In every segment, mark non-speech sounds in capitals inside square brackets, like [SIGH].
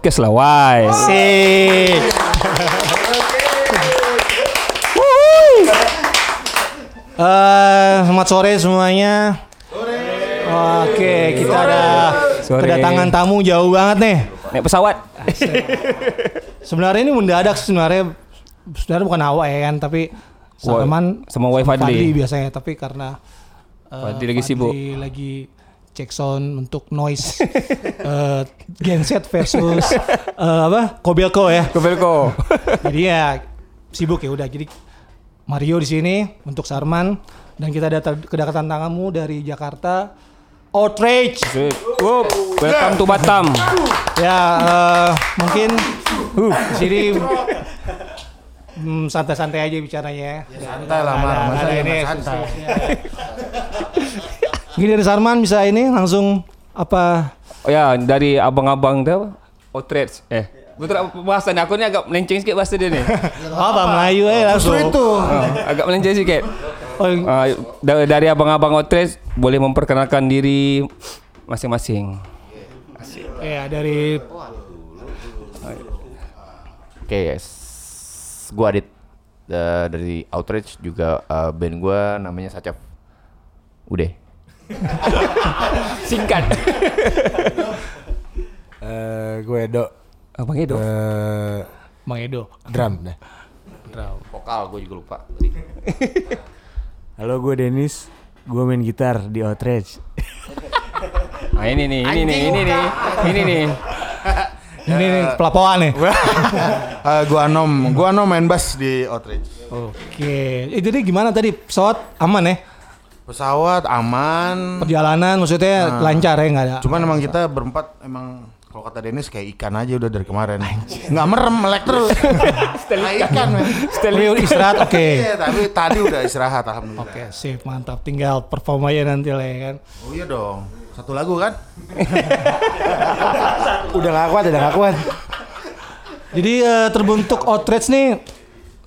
podcast lah, why? Sik. Eh, selamat sore semuanya. Oke, kita ada Sore. kedatangan tamu jauh banget nih. Naik pesawat. Sebenarnya ini mendadak sih, sebenarnya sebenarnya bukan awak ya kan, tapi Salman sama Wai Fadli. biasanya, tapi karena eh, Fadli lagi sibuk. lagi cek sound untuk noise [LAUGHS] eh, genset versus eh, apa Kobelco ya. Kobelko. [LAUGHS] jadi ya sibuk ya udah jadi Mario di sini untuk Sarman dan kita ada kedatangan tamu dari Jakarta Outrage Wup, welcome to Batam. ya eh, mungkin di sini hmm, santai-santai aja bicaranya ya. santai lah, ini santai? Mungkin dari Sarman bisa ini langsung apa Oh ya, dari abang-abang tu apa? Outrage. Eh, betul apa bahasa ni? Aku ni agak melenceng sikit bahasa dia ni. [LAUGHS] apa Melayu ya langsung Justru itu. Ah, agak melenceng sikit. Da- dari abang-abang Outrage boleh memperkenalkan diri masing-masing. ya dari Oke, yes. Gua Adit eh, dari Outrage juga eh, band gua namanya Sacap. Udah. [LAUGHS] Singkat. [LAUGHS] Eh, gue Edo. Abang Edo. Eh, Bang Edo drum deh. Vokal gue juga lupa. [LAUGHS] Halo, gue Denis. Gue main gitar di Outrage. Ah ini nih, ini nih, ini nih. Ini nih. ini nih pelapoan nih Eh, gua Anom, gua Anom main bass di Outrage. oke eh, jadi gimana tadi pesawat aman ya Pesawat aman. perjalanan maksudnya lancar ya nggak ada Cuman emang kita berempat emang kalau kata Dennis kayak ikan aja udah dari kemarin. Nggak merem, melek terus. Kayak ikan, men. Istirahat oke Iya, tapi tadi udah istirahat alhamdulillah. oke sip mantap tinggal perform aja nanti lah ya kan Oh iya dong. Satu lagu kan? [LAUGHS] Udah gak kuat, udah gak kuat. jadi eh, terbentuk outrage nih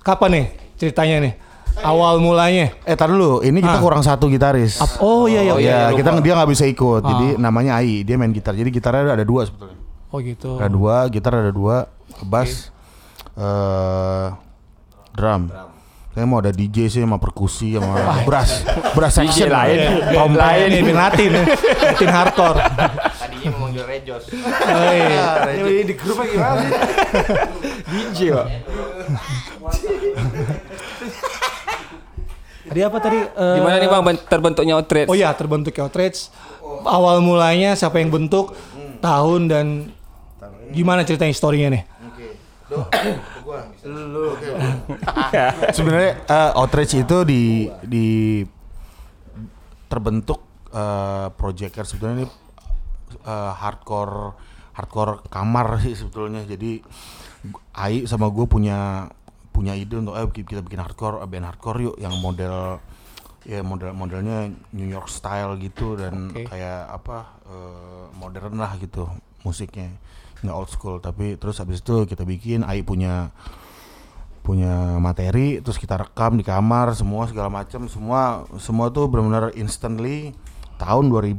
kapan nih ceritanya nih awal mulanya Eh, tar dulu. Ini kita Ah. kurang satu gitaris. Ap- oh iya iya Oh oke. iya, kita dia nggak bisa ikut. Ah. Jadi namanya Ai, dia main gitar. Jadi gitarnya ada dua sebetulnya. oh gitu Ada dua, gitar ada dua, bass, eh drum. Saya mau ada DJ sih sama perkusi sama [LAUGHS] brass, brass section lain. trompet. lain band Latin ya. Latin hardcore Tadinya mau manggil Rejos. oh, iya. di grup gimana? [LAUGHS] DJ, Pak. [LAUGHS] tadi apa tadi? Eh, Gimana nih Bang? Ben- terbentuknya Outrage? oh iya terbentuk outrage. Awal mulanya siapa yang bentuk tahun dan gimana cerita historinya nih? [COUGHS] [LAUGHS] Sebenarnya eh, Outrage itu di di terbentuk eh projector. Sebetulnya ini eh, hardcore hardcore kamar sih sebetulnya. Jadi Ai sama gue punya punya ide untuk eh kita bikin hardcore eh, band hardcore yuk yang model ya model modelnya New York style gitu dan Oke. kayak apa eh, modern lah gitu musiknya nggak old school tapi terus habis itu kita bikin Ai punya punya materi terus kita rekam di kamar semua segala macam semua semua tuh benar-benar instantly tahun 2000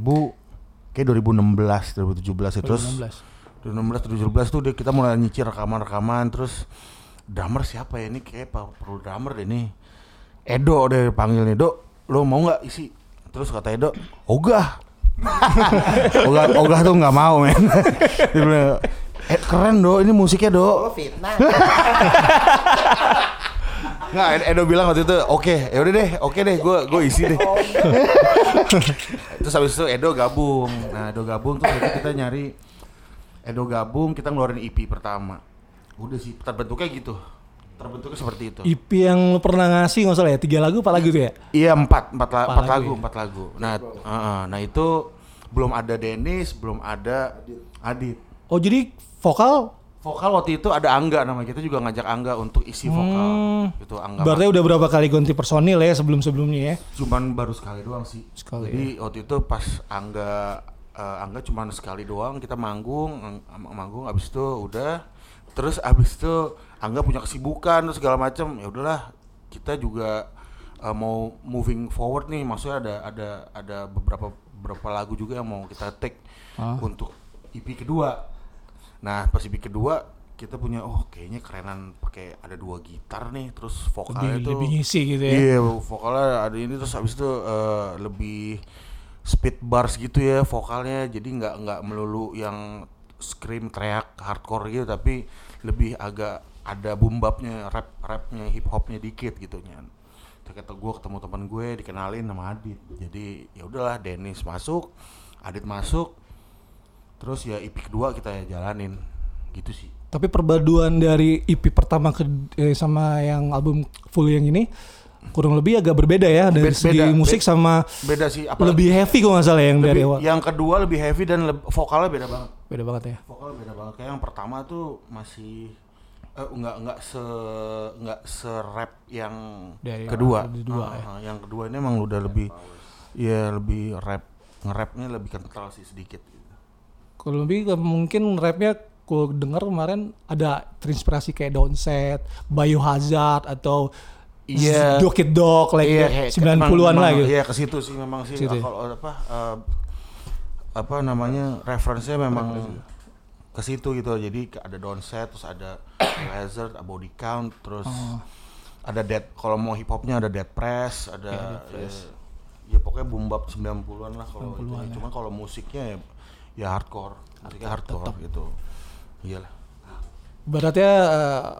kayak 2016 2017 itu terus 2016 2017 tuh dia- kita mulai nyicil rekaman-rekaman terus drummer siapa ya ini? Kayak perlu drummer deh nih Edo deh panggilnya Edo lo mau nggak isi? Terus kata Edo ogah. [LAUGHS] Ogah ogah tuh nggak mau men. [LAUGHS] Dia bilang eh, keren do ini musiknya do [LAUGHS] Nggak, Ed- Edo bilang waktu itu, oke, ya udah deh, oke deh, gue gue isi deh. terus habis itu Edo gabung, nah Edo gabung terus itu kita nyari Edo gabung, kita ngeluarin EP pertama. Udah sih, terbentuknya gitu, terbentuknya seperti itu. IP yang lu pernah ngasih nggak salah ya tiga lagu empat lagu tuh ya Iya empat, empat, la- Empat empat lagu lagu, ya? empat lagu. Nah, uh-uh, nah itu belum ada Dennis, belum ada Adit. oh jadi vokal Vokal waktu itu ada Angga namanya kita juga ngajak Angga untuk isi vokal. Hmm. Gitu Angga. berarti udah berapa kali ganti personil ya sebelum sebelumnya ya cuman baru sekali doang sih. Sekali, ya. Jadi waktu itu pas Angga eh, Angga cuman sekali doang kita manggung, manggung abis itu udah terus abis itu Angga punya kesibukan terus segala macam. Ya udahlah, kita juga eh, mau moving forward nih, maksudnya ada ada ada beberapa beberapa lagu juga yang mau kita take Ah. untuk EP kedua. Nah pas EP kedua kita punya oh kayaknya kerenan pakai ada dua gitar nih terus vokalnya Lebih, tuh lebih ngisi gitu ya. Iya, vokalnya ada ini terus habis itu eh, lebih speed bars gitu ya vokalnya. Jadi nggak nggak melulu yang scream teriak hardcore gitu tapi lebih agak ada boom bapnya, rap rapnya, hip hopnya dikit gitu. Terus kata gue ketemu teman gue dikenalin sama Adit. Jadi ya udahlah Dennis masuk, Adit masuk. Terus ya EP kedua kita jalanin gitu sih. Tapi perpaduan dari EP pertama ke eh, sama yang album full yang ini kurang lebih agak berbeda ya dari Beda- segi musik beda. sama Beda sih apa lebih heavy kok nggak salah yang dari lebih- awal. yang kedua lebih heavy dan leb- vokalnya beda banget. Beda banget ya. Vokal beda banget. Kayak yang pertama tuh masih eh, nggak nggak se nggak se rap yang Dari yang kedua. lebih dua, Ah, ya. Yang kedua ini emang udah lebih ya lebih rap nge-rapnya lebih kental sih sedikit. Gitu. Kalau lebih ke- mungkin rapnya gue dengar kemarin ada terinspirasi kayak Downset, Biohazard atau Iya. Dog It Dog like Iya, kayak kayak- 90-an emang- lah gitu. Iya ke situ sih memang sih Situ ya? kalau apa eh, apa namanya referensinya memang ke situ gitu. Jadi ada downset terus ada [COUGHS] hazard, ada body count, terus Oh. ada dead kalau mau hip hopnya ada dead press, Iya, ada ya, ya pokoknya boom bap 90-an lah kalau itu. 90-an ya. Cuman kalau musiknya ya, ya hardcore, musiknya hardcore gitu. Iyalah. Beratnya eh,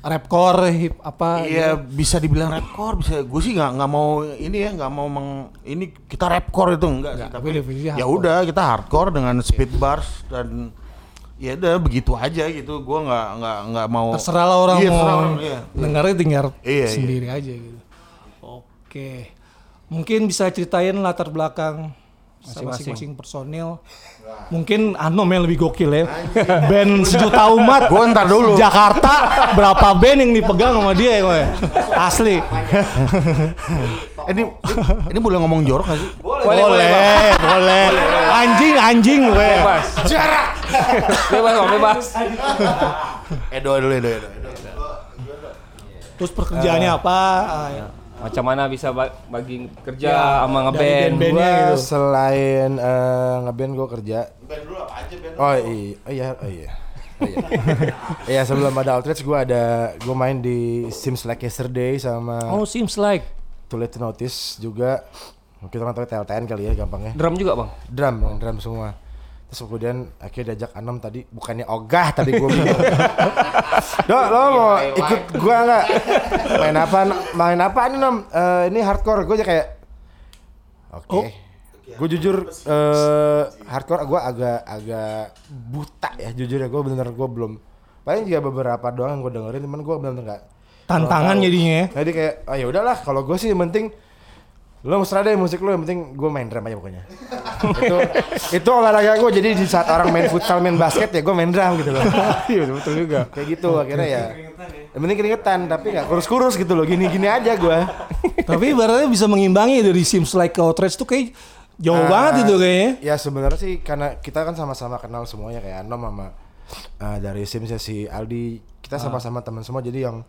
rapcore hip apa Iya gitu. bisa dibilang rapcore bisa gue sih nggak nggak mau ini ya nggak mau meng ini kita rapcore itu enggak, sih Nggak, tapi ya udah kita hardcore dengan speed bars dan ya udah begitu aja gitu gue nggak nggak nggak mau terserah lah orang iya, mau iya. dengarnya tinggal Iya, iya. sendiri aja gitu. Oke. Mungkin bisa ceritain latar belakang masing-masing personil. Mungkin Anom yang lebih gokil ya. [LAUGHS] band sejuta umat. Gua ntar dulu. Jakarta berapa band yang dipegang sama dia ya, Boy? Asli. ini ini boleh ngomong jorok gak sih Boleh, boleh. Anjing, anjing gue. Bebas. bebas kok, bebas. Edo Edo Edo Edo, Edo. Terus pekerjaannya apa? Macam mana bisa ba- bagi kerja Ya, sama ngeband? band-bandnya Gua gitu. selain eh, ngeband gue kerja. Band dulu apa aja band Oh iya, oh iya, oh iya. Oh, [LAUGHS] iya. Iya sebelum ada Outrage gue ada gue main di Sims Like Yesterday sama Oh, seems like. Too Late to Notice juga. Kita orang tahu TLTN kali ya gampangnya. Drum juga bang? Drum, drum semua. Terus kemudian akhirnya diajak Anom tadi bukannya ogah tadi gue bingung. [LAUGHS] Dok, lo mau ikut gua nggak? Main apa? Main apa nih Nom? Eh, ini hardcore. Gue aja kayak Oke. Oh. Gue jujur eh hardcore gue agak agak buta ya jujur ya gue bener gue belum paling juga beberapa doang yang gue dengerin cuman gue bener nggak Tantangan tahu. jadinya ya. Jadi kayak oh ya udahlah kalau gue sih yang penting lo mesra deh musik lo yang penting gue main drum aja pokoknya itu itu olahraga gue jadi di saat orang main futsal main basket ya gue main drum gitu loh. [LAUGHS] Iya betul juga. Kayak gitu akhirnya ya. yang penting keringetan tapi nggak kurus-kurus gitu loh. Gini-gini aja gue [LAUGHS] Tapi ibaratnya bisa mengimbangi dari Sims Like ke Outrage tuh kayak jauh Ah, banget itu kayaknya. ya sebenarnya sih karena kita kan sama-sama kenal semuanya kayak Anom sama ah, dari Sims ya si Aldi. Kita sama-sama teman semua jadi yang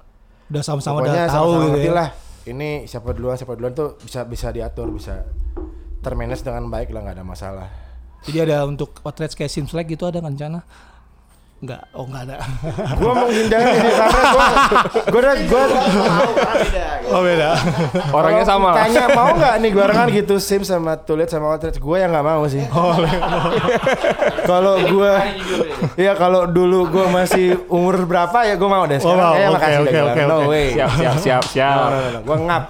Udah sama-sama udah tahu sama-sama gitu ya. lah. Ini siapa duluan siapa duluan tuh bisa bisa diatur bisa termanage dengan baik lah nggak ada masalah Jadi ada untuk Outrage kayak Sims Like gitu ada rencana? Enggak, oh enggak ada. [LAUGHS] gua menghindari sih karena gua gua udah gua oh beda. Orangnya sama lah. Tanya mau nggak nih gua kan gitu sim sama tulit sama outlet gua yang nggak mau sih. Oh, [LAUGHS] kalau gua Iya kalau dulu gua masih umur berapa ya gua mau deh. Oh, Sekarang mau. kayaknya Oke, makasih gua. oke, No oke. way. Siap, siap, siap, No, siap. no, no, no. Gua ngap.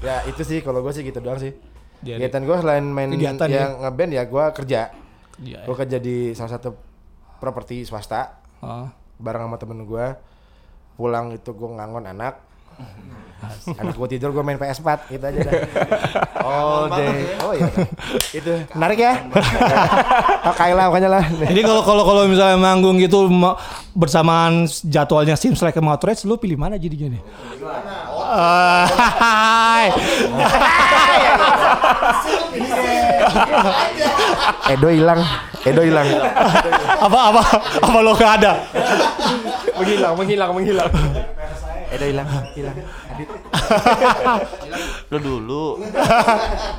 ya itu sih kalau gua sih gitu doang sih. Jadi- Kegiatan gua selain main Kegiatan yang ngeband ya gua kerja. Iya. Gua kerja di salah satu properti swasta Oh. bareng sama temen gua. Pulang itu gua ngangon anak. [LAUGHS] anak gua tidur gua main PS4 gitu aja dah. [LAUGHS] All day. Oh iya. dah. [LAUGHS] itu menarik ya. Pakai lah pokoknya lah. Jadi kalau kalau kalau misalnya manggung gitu ma- bersamaan jadwalnya Sims Like sama Outrage, lu pilih mana jadinya nih? Hai. [LAUGHS] Edo hilang. Edo hilang. apa apa apa lo gak ada? Menghilang, menghilang, menghilang. Edo hilang. Hilang. Adit. Lu dulu.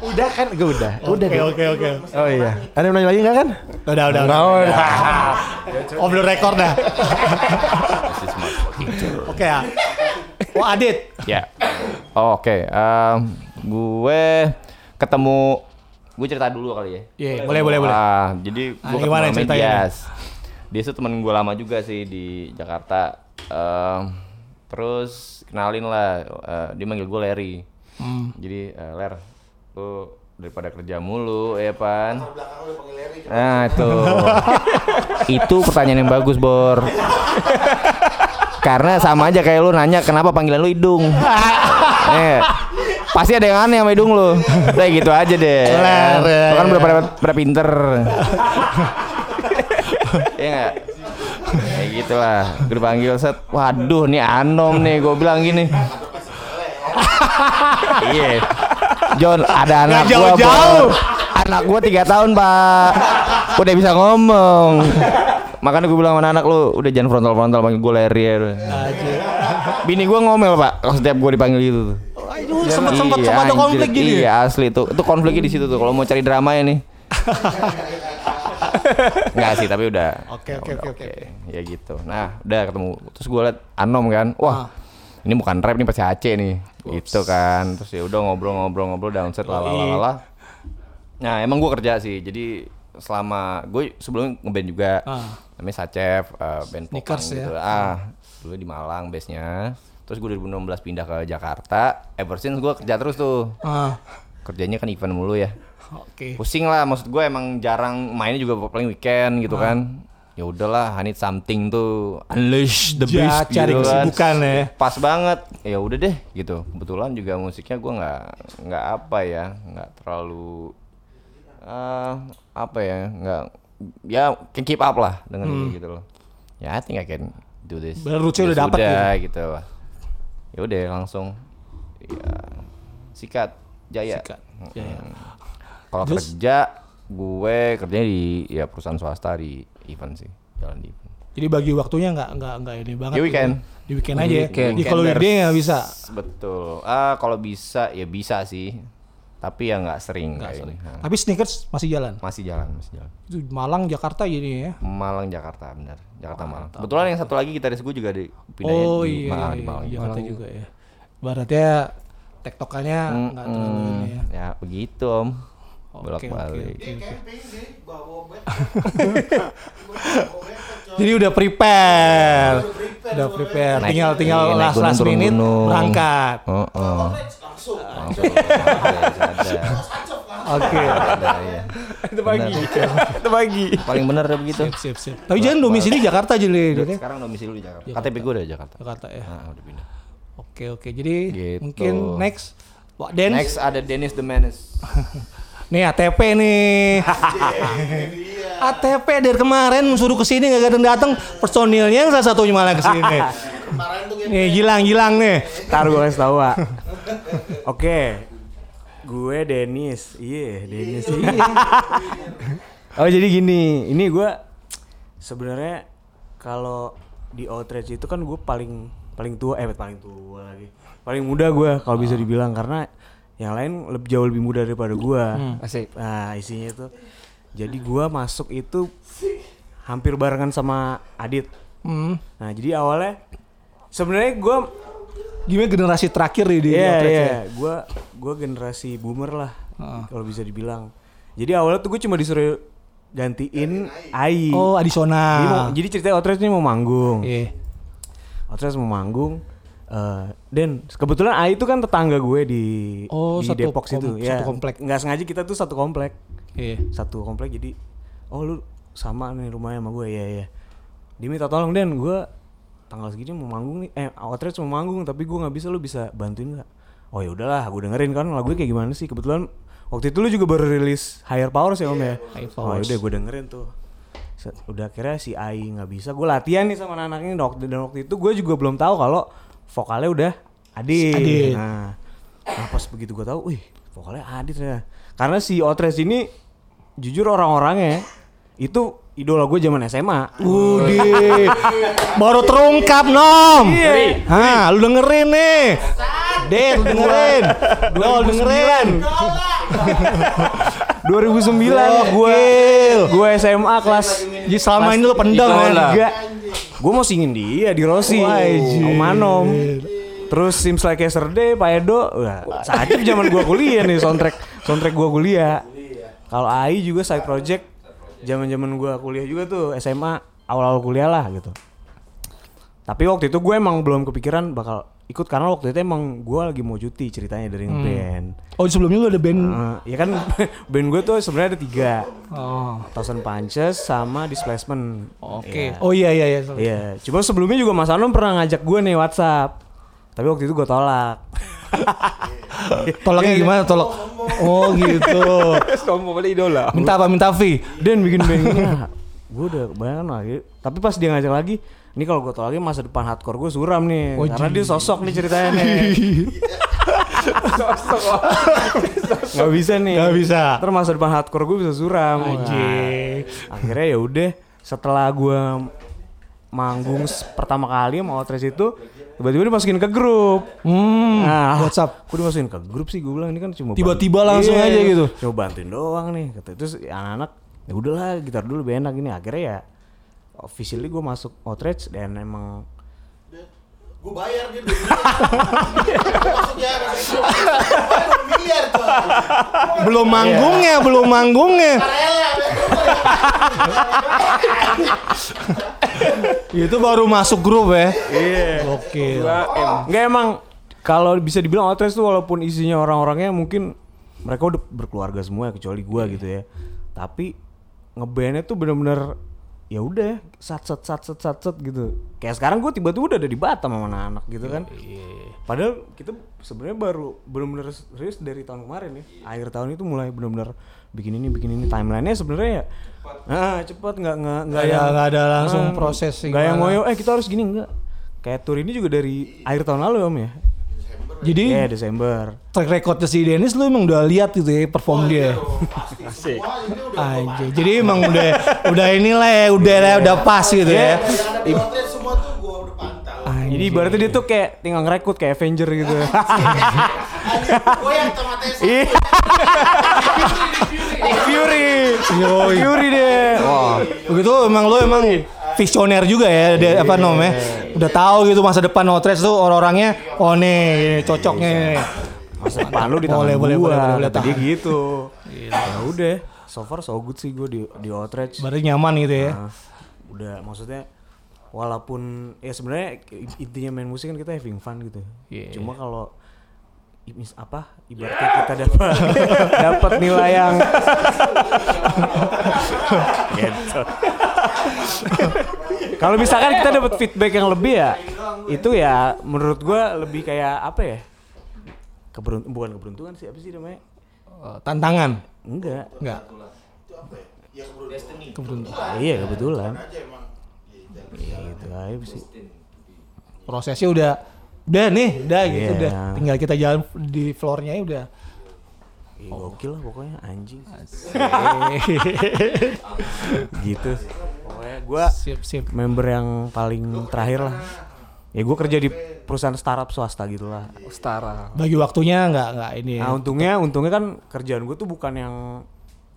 Udah kan, gue udah. Udah Oke oke oke. Oh iya. Ada yang nanya lagi nggak kan? Udah udah udah. Oh, udah. Om belum rekor dah. Oke ya. Oh Adit. Ya. Oh, Oke, em, gue ketemu gue cerita dulu kali ya. Iya, boleh boleh boleh. Ah, jadi Ah, gue gimana ketemu sama Dias. Dia tuh temen gue lama juga sih di Jakarta. Em, terus kenalin lah, eh, dia manggil gue Larry. Hmm. Jadi eh, Ler, lu daripada kerja mulu, ya pan. Nah itu, [LAUGHS] itu pertanyaan yang bagus Bor. [LAUGHS] Karena sama aja kayak lu nanya kenapa panggilan lu hidung. eh, [LAUGHS] pasti ada yang aneh sama hidung lu. Udah gitu aja deh. Ya, Lu kan ya. udah pada, pada pinter. Iya nggak? Kayak gitu lah. Gue dipanggil set. Waduh, nih Anom nih. Gue bilang gini. Iya. John, ada anak gua. jauh-jauh. Bor. Anak gua tiga tahun, Pak. Udah bisa ngomong. Makanya gue bilang sama anak lu, udah jangan frontal-frontal panggil gue Larry ya. Bini gua ngomel, Pak, kalau setiap gua dipanggil gitu tuh. Aduh, sempat sempat sempat ada anjir. konflik gini. ya? Iya, asli tuh. Itu konfliknya di situ tuh. Kalau mau cari drama ya nih. [LAUGHS] Enggak sih, tapi udah. Oke, oke, oke, oke. Ya gitu. Nah, udah ketemu. Terus gue liat Anom kan. Ah. Wah. Ini bukan rap nih pasti Aceh nih. Gitu kan. Terus ya udah ngobrol-ngobrol-ngobrol downset lalalala. Nah, emang gue kerja sih. Jadi selama gue sebelumnya ngeband juga. Ah. Namanya Sacef, eh, band Sneakers ya? gitu. Ah, dulu di Malang base-nya. Terus gue 2016 pindah ke Jakarta. Ever since gue kerja terus tuh. Ah, Kerjanya kan event mulu ya Oke. pusing lah maksud gue emang jarang mainnya juga paling weekend gitu kan ya udahlah I need something tuh unleash the Ja, beast cari gitu kan. kesibukan ya. pas banget ya udah deh gitu kebetulan juga musiknya gue nggak nggak apa ya nggak terlalu eh apa ya nggak ya can keep up lah dengan ini gitu loh ya I think I can do this Bener, roots-nya Ya udah dapet sudah, gitu ya udah langsung ya sikat jaya Sikat, jaya. Hmm. kalau kerja gue kerjanya di ya perusahaan swasta di event sih jalan di event Jadi bagi waktunya nggak nggak nggak ini banget. Di gitu. weekend. Di weekend Di aja. weekend. Jadi kalau dia nggak bisa. betul ah kalau bisa ya bisa sih tapi ya nggak sering Nggak kayak sorry. ini. Nah, Tapi sneakers masih jalan. masih jalan masih jalan Itu Malang Jakarta jadi ya. Malang Jakarta benar Jakarta Malang kebetulan yang satu lagi gitaris gue juga di Oh di, iya, Malang, iya, di Malang Jakarta juga ya. Baratnya tektokannya nggak terlalu Hmm, ini ya. ya begitu om bolak balik oke, oke, oke. Jadi udah prepare. Udah prepare. Naik- Tinggal tinggal naik last gunung, last minute gunung. berangkat. oh, oh. [LAUGHS] Oke. ya [LAUGHS] Itu pagi. Itu pagi. paling bener deh begitu Sip sip. Tapi jangan domisili Jakarta aja deh. Dut, ya. sekarang domisili di Jakarta KTP gue udah di Jakarta Jakarta ya. nah, udah pindah Oke oke. Jadi Gitu. mungkin next Wak Dance. next ada Dennis the Menace [LAUGHS] Nih ATP nih. [LAUGHS] ATP dari kemarin suruh ke sini nggak datang datang personilnya yang salah satunya malah ke sini. [LAUGHS] nih gilang gilang nih. Ntar gue kasih Wak. Oke Gue Dennis Iya Dennis [LAUGHS] Oh jadi gini Ini gue sebenarnya kalau di outrage itu kan gue paling paling tua eh paling tua lagi paling muda gue kalau bisa dibilang karena yang lain lebih jauh lebih muda daripada gue Asik. nah isinya itu jadi gue masuk itu hampir barengan sama Adit Hmm. nah jadi awalnya sebenarnya gue Gimana generasi terakhir nih di Iya iya, ya? gua gua generasi boomer lah Heeh. kalau bisa dibilang. Jadi awalnya tuh gue cuma disuruh gantiin Ai. Oh Jadi, mau, additional. jadi ceritanya Outrage ini mau manggung. Iya. Outrage mau manggung. Eh dan kebetulan Ai itu kan tetangga gue di Oh, di satu Depok situ. satu komplek. Nggak sengaja kita tuh satu komplek. Iya. Satu komplek jadi oh lu sama nih rumahnya sama gue ya ya. Dia minta tolong Den, gue tanggal segini mau manggung nih. Eh, Outrage mau manggung tapi gue nggak bisa lu bisa bantuin nggak? Oh ya udahlah, gue dengerin kan lagunya kayak gimana sih. Kebetulan waktu itu lu juga baru rilis Higher Powers ya Om ya. Higher Oh ya Powers. udah gue dengerin tuh. Udah akhirnya si Ai nggak bisa. Gue latihan nih sama anak ini dok. Dan waktu itu gue juga belum tahu kalau vokalnya udah Adit. Adit. Nah, nah pas begitu gue tahu, wih vokalnya Adit ya. Karena si Outrage ini jujur orang-orangnya itu idola gue zaman SMA. Udih. [LAUGHS] Baru terungkap nom. Hah, lu dengerin nih. Den, dengerin. Dol, dengerin. 2009 gue gue SMA kelas Jadi selama ini lu pendam Itu kan? Enggak. Gue mau singin dia di Rossi. Wajib. Om Manom. Terus Sims Like Yesterday, Pak Edo, wah, sajib zaman gua kuliah nih soundtrack soundtrack gua kuliah. Kalau AI juga side project zaman-zaman gua kuliah juga tuh SMA awal-awal kuliah lah gitu. Tapi waktu itu gue emang belum kepikiran bakal ikut karena waktu itu emang gua lagi mau cuti ceritanya dari band. Oh sebelumnya lu ada band. ya kan [LAUGHS] band gue tuh sebenarnya ada tiga. Oh. Thousand Punches sama Displacement. Oke. Iya. Oh iya iya iya. Iya, cuma sebelumnya juga Mas Anom pernah ngajak gue nih WhatsApp. Tapi waktu itu gue tolak. [LAUGHS] Tolaknya gimana? Tolak. Oh gitu. [LAUGHS] Sombong balik idola. Minta apa? Minta fee. Dan bikin band ini. gue udah bayangkan lagi. Tapi pas dia ngajak lagi, ini kalau gue tolaknya masa depan hardcore gue suram nih. Oh, karena dia sosok nih ceritanya nih. [LAUGHS] Gak bisa nih. Nggak bisa. Ntar masa depan hardcore gue bisa suram. Anjing. Nah, akhirnya ya udah setelah gue manggung pertama kali sama Outrage itu tiba-tiba dimasukin ke grup. Hmm. Nah, WhatsApp. Kok dimasukin ke grup sih gue bilang ini kan cuma Tiba-tiba langsung Iya, aja gitu. Coba bantuin doang nih kata itu si anak-anak ya udahlah gitar dulu lebih enak ini akhirnya ya officially gue masuk Outrage dan emang Gue bayar dia dua ya, dua miliar tuh. Belum manggungnya, belum manggungnya. Itu baru masuk grup ya. Iya. Oke. nggak emang kalau bisa dibilang Outrage tuh walaupun isinya orang-orangnya mungkin mereka udah berkeluarga semua kecuali gua gitu ya tapi ngebandnya tuh bener-bener ya udah sat sat sat sat sat sat gitu. Kayak sekarang gue tiba-tiba udah ada di Batam sama anak-anak gitu kan. padahal kita sebenarnya baru bener-bener serius dari tahun kemarin ya. Akhir tahun itu mulai bener-bener bikin ini bikin ini. Timelinenya sebenarnya ya nah cepat. Nggak nggak nggak Nggak yang- nggak ada langsung Ah, proses nggak yang ngoyo eh kita harus gini. Enggak kayak tour ini juga dari akhir tahun lalu om ya Jadi Iya Desember track recordnya si Dennis lu emang udah lihat gitu ya perform dia. Anjir. Jadi emang udah udah inilah ya, udah lah, udah pas gitu ya. Potret semua tuh gue udah pantau. Jadi ibaratnya dia tuh kayak tinggal ngerekrut kayak Avenger gitu. [LAUGHS] Gue yang tomatnya Iya. Fury. Yoi. Fury deh. Wah. Begitu emang lu emang visioner juga ya, dia apa namanya? Udah tahu gitu masa depan Outrage tuh orang-orangnya oh nih cocoknya nih. Masa depan lu di tangan Boleh, gua. boleh, boleh, boleh, tahan. gitu. Ya udah. So far so good sih gue di di Outrage. Berarti nyaman gitu ya. Nah, udah maksudnya walaupun ya sebenarnya intinya main musik kan kita having fun gitu. Iya, Cuma kalau mis apa ibaratnya kita dapat [LAUGHS] dapat nilai yang gitu. [LAUGHS] Kalau misalkan kita dapat feedback yang lebih ya itu ya menurut gua lebih kayak apa ya? Keberuntungan bukan keberuntungan sih apa sih namanya? Eh, Tantangan. Enggak. Enggak. Iya kebetulan. Iya gitu aja sih. Prosesnya udah udah nih, udah gitu Iya. udah. Tinggal kita jalan di floornya ya udah. Ih, gokil lah pokoknya anjing. [LAUGHS] gitu. Pokoknya gua Sip sip. member yang paling terakhir lah. Ya gua kerja di perusahaan startup swasta gitu lah. Setara. Bagi waktunya nggak nggak ini ya. Nah untungnya untungnya kan kerjaan gue tuh bukan yang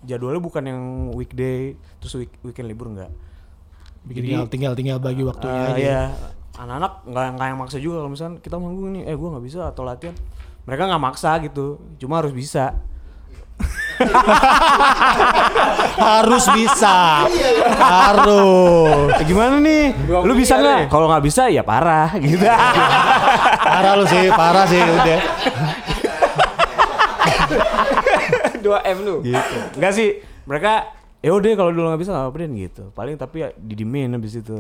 jadwalnya bukan yang weekday terus week, weekend libur enggak. Bikin tinggal tinggal tinggal bagi waktunya Eh, aja. ya anak-anak nggak nggak yang maksa juga kalau misalkan kita manggung nih eh gue nggak bisa atau latihan mereka nggak maksa gitu cuma harus bisa [LAUGHS] Harus bisa. Harus. Eh, gimana nih lu bisa nggak kalau nggak bisa ya parah gitu [LAUGHS] Parah lu sih, parah sih udah. 2 M lu. gitu nggak sih mereka ya udah kalau dulu nggak bisa nggak apa-apa deh gitu paling tapi ya didimin habis itu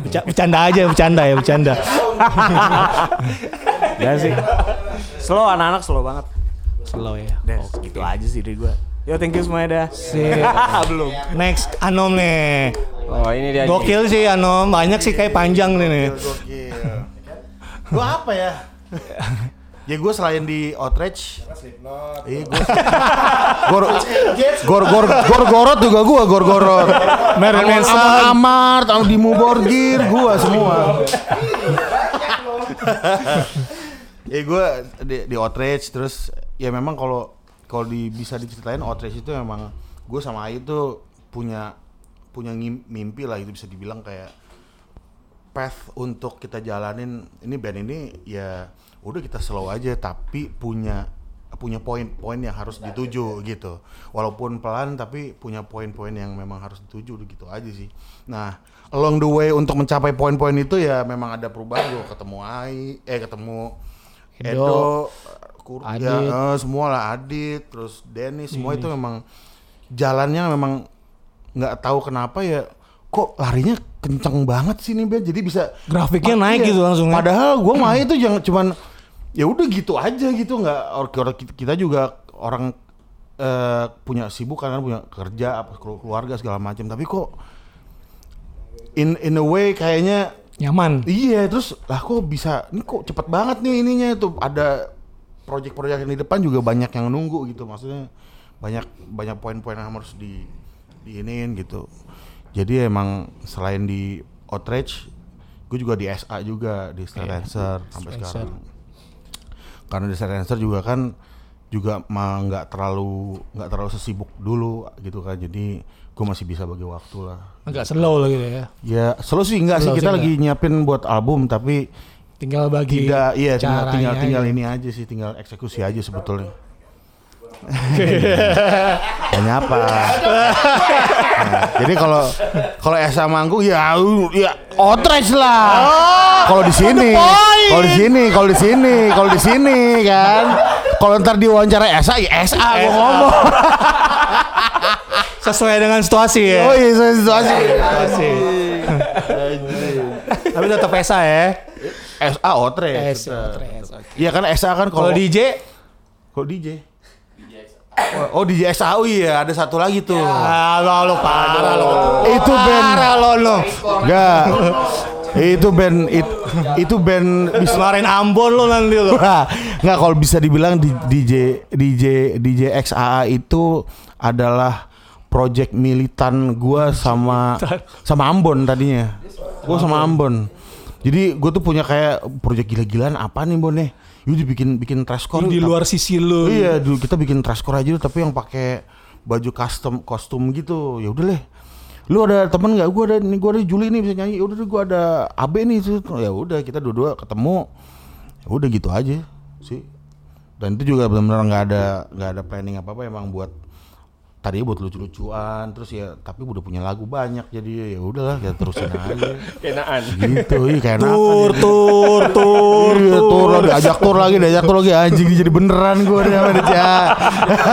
Beca- Bercanda aja, bercanda ya, bercanda. [LAUGHS] ya sih slow anak-anak slow banget Slow ya. Des, gitu aja sih dari gua yo thank you semuanya dah Sip. [LAUGHS] belum Next Anom nih. Oh, ini dia. Gokil sih Anom, banyak sih kayak panjang nih nih. Gue apa ya? [LAUGHS] ya gue selain di Outrage Iya gue Gor Gor Gor Gor Gorot juga gue Gor Gorot. Amon Amar Tang Dimu Borgir gue semua [LAUGHS] Ya gue di, di outrage terus ya memang kalau kalau di, bisa diceritain outrage itu memang gue sama Ayu tuh punya punya mimpi lah itu bisa dibilang kayak path untuk kita jalanin. Ini band ini ya udah kita slow aja tapi punya punya poin-poin yang harus dituju gitu. Walaupun pelan tapi punya poin-poin yang memang harus dituju gitu aja sih. Nah along the way untuk mencapai poin-poin itu ya memang ada perubahan. Gue ketemu Ai eh ketemu Edo, Edo, Kur, Adit. ya, eh, semua lah Adit terus Denny semua itu memang jalannya memang nggak tahu kenapa ya kok larinya kenceng banget sih nih Ben jadi bisa Grafiknya naik iya. gitu langsung ya. padahal gue [CLEARS THROAT] main tuh jangan cuman ya udah gitu aja gitu nggak or- or- kita juga orang eh, punya sibuk kan punya kerja apa kelu- keluarga segala macam tapi kok in in a way kayaknya Nyaman. Iya, terus lah kok bisa ini kok cepet banget nih ininya tuh ada proyek-proyek yang di depan juga banyak yang nunggu gitu maksudnya banyak banyak poin-poin yang harus di diinin gitu. Jadi emang selain di outrage, gue juga di SA juga di Star Dancer sampai Star sekarang. Karena di Star juga kan juga nggak terlalu nggak terlalu sesibuk dulu gitu kan. Jadi gue masih bisa bagi waktu lah. Agak slow lah gitu ya. Ya, selalu sih enggak sih Slow kita sih lagi nyiapin buat album tapi Tinggal bagi tidak iya tinggal tinggal, tinggal ini aja sih tinggal eksekusi aja sebetulnya. [LAUGHS] Hanya apa? Nah, jadi kalau kalau Esa manggung ya ya outrage lah. kalau di sini, kalau di sini, kalau di sini, kalau di sini kan. Kalau ntar diwawancara Esa ya Esa gua ngomong. [LAUGHS] Sesuai dengan situasi ya. Oh iya situasi. Situasi. [LAUGHS] Tapi tetap Esa ya. SA outrage. Esa. tetap. Iya kan Esa kan Kalau kalau DJ Kok DJ? Oh, oh DJ SAU iya, ada satu lagi tuh. Ah, lo, lo parah lo. Itu band Parah lo lo. Enggak. itu band it, itu band bisa Kemarin Ambon lo nanti lo. Enggak kalau bisa dibilang di- DJ DJ DJ XAA itu adalah project militan gua sama sama Ambon tadinya. Gua sama Ambon. Jadi gue tuh punya kayak project gila-gilaan apa nih Bon nih? Yuk dibikin bikin trashcore Di luar sisi lo. Iya, dulu kita bikin trashcore aja tapi yang pakai baju custom kostum gitu. Ya udah deh. Lu ada temen nggak? Gua ada nih, gua ada Juli nih bisa nyanyi. Ya udah deh, gua ada Abe nih. Ya udah kita dua-dua ketemu. Ya udah gitu aja sih. Dan itu juga benar-benar nggak ada nggak ada planning apa-apa emang buat tadi buat lucu-lucuan terus ya tapi udah punya lagu banyak jadi ya udahlah kita terusin aja Kenaan. gitu iya kayak enakan Tur ya. tur tur. Iya, tur lagi, ajak tur lagi, diajak tur lagi anjing jadi beneran gue nih sama dia.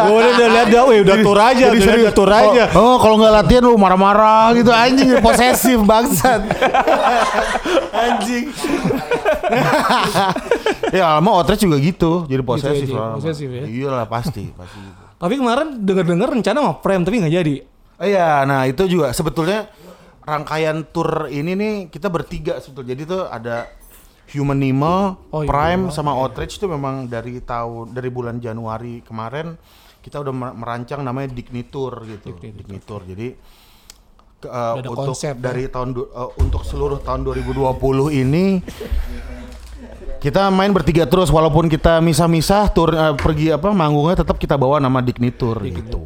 Gue udah lihat dah, weh udah tur aja, Jadi udah serius. udah tur aja. Oh, oh, kalau nggak latihan lu marah-marah gitu anjing jadi posesif bangsat. anjing. [LAUGHS] ya lama outrage juga gitu, jadi posesif Gitu lah. posesif ya. Iya lah pasti, pasti gitu. Tapi kemarin denger-denger rencana mau frame tapi nggak jadi. Oh iya, nah itu juga sebetulnya rangkaian tour ini nih kita bertiga sebetulnya. Jadi tuh ada Humanimal, Oh, Prime sama Outrage itu memang dari tahun dari bulan Januari kemarin kita udah mer- merancang namanya Dignitur gitu. Dignitur. Jadi ke- uh, untuk konsep, ya. dari tahun du- uh, untuk seluruh tahun 2020 ini kita main bertiga terus walaupun kita misah-misah tur uh, pergi apa manggungnya tetap kita bawa nama Dignitur gitu.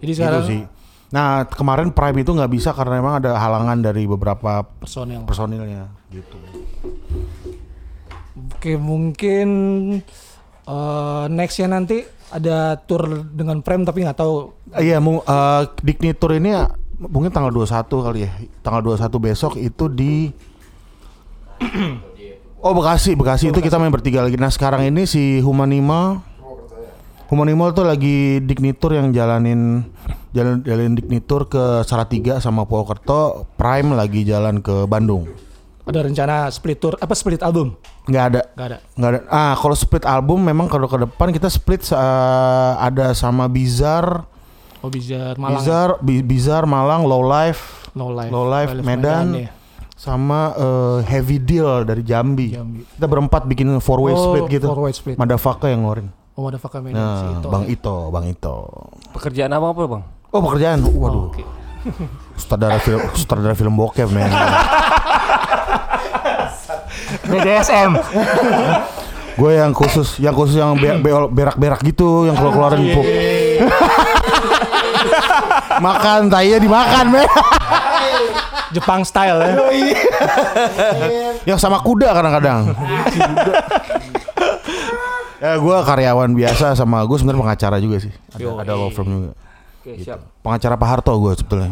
Jadi Gitu sekarang sih. Nah kemarin Prime itu nggak bisa karena memang ada halangan dari beberapa personel. personilnya gitu. Oke mungkin eh nextnya nanti ada tour dengan frame tapi nggak tahu Iya, mau uh, Dignitur ini mungkin tanggal 21 kali ya. Tanggal 21 besok itu di [CLEARS THROAT] Oh Bekasi, Bekasi itu kita main bertiga lagi. Nah sekarang ini si Humanimal Humanimal tuh lagi Dignitur yang jalanin jalan jalanin Dignitur ke Salatiga sama Purwokerto, Prime lagi jalan ke Bandung. ada rencana split tour apa split album. Nggak ada. Nggak ada. Nggak ada. Ah, kalau split album memang kalau ke depan kita split uh, ada sama Bizar, Oh bisa Malang. Bizar, Bi- Bizar Malang, Low Life, No life. Low Life Medan, ya. Sama uh, Heavy Deal dari Jambi. Jambi. Kita berempat bikin four way Oh, split gitu. four way split. Madafaka yang ngeluarin. Oh ada Faka Medan. Nah, si Ito. Bang Ito, Bang Ito. Pekerjaan apa apa bang? Oh pekerjaan, waduh. Oke. [LAUGHS] Sutradara film, sutradara film bokep men. [LAUGHS] BDSM. [LAUGHS] Gue yang khusus, yang khusus yang be- be- berak-berak gitu, yang keluar keluarin pup. makan, tainya dimakan, men. Jepang style ya. [LAUGHS] yang sama kuda kadang-kadang. ya gue karyawan biasa sama gue sebenarnya pengacara juga sih. Ada, ada law firm juga. Oke, siap. Pengacara Pak Harto gue sebetulnya.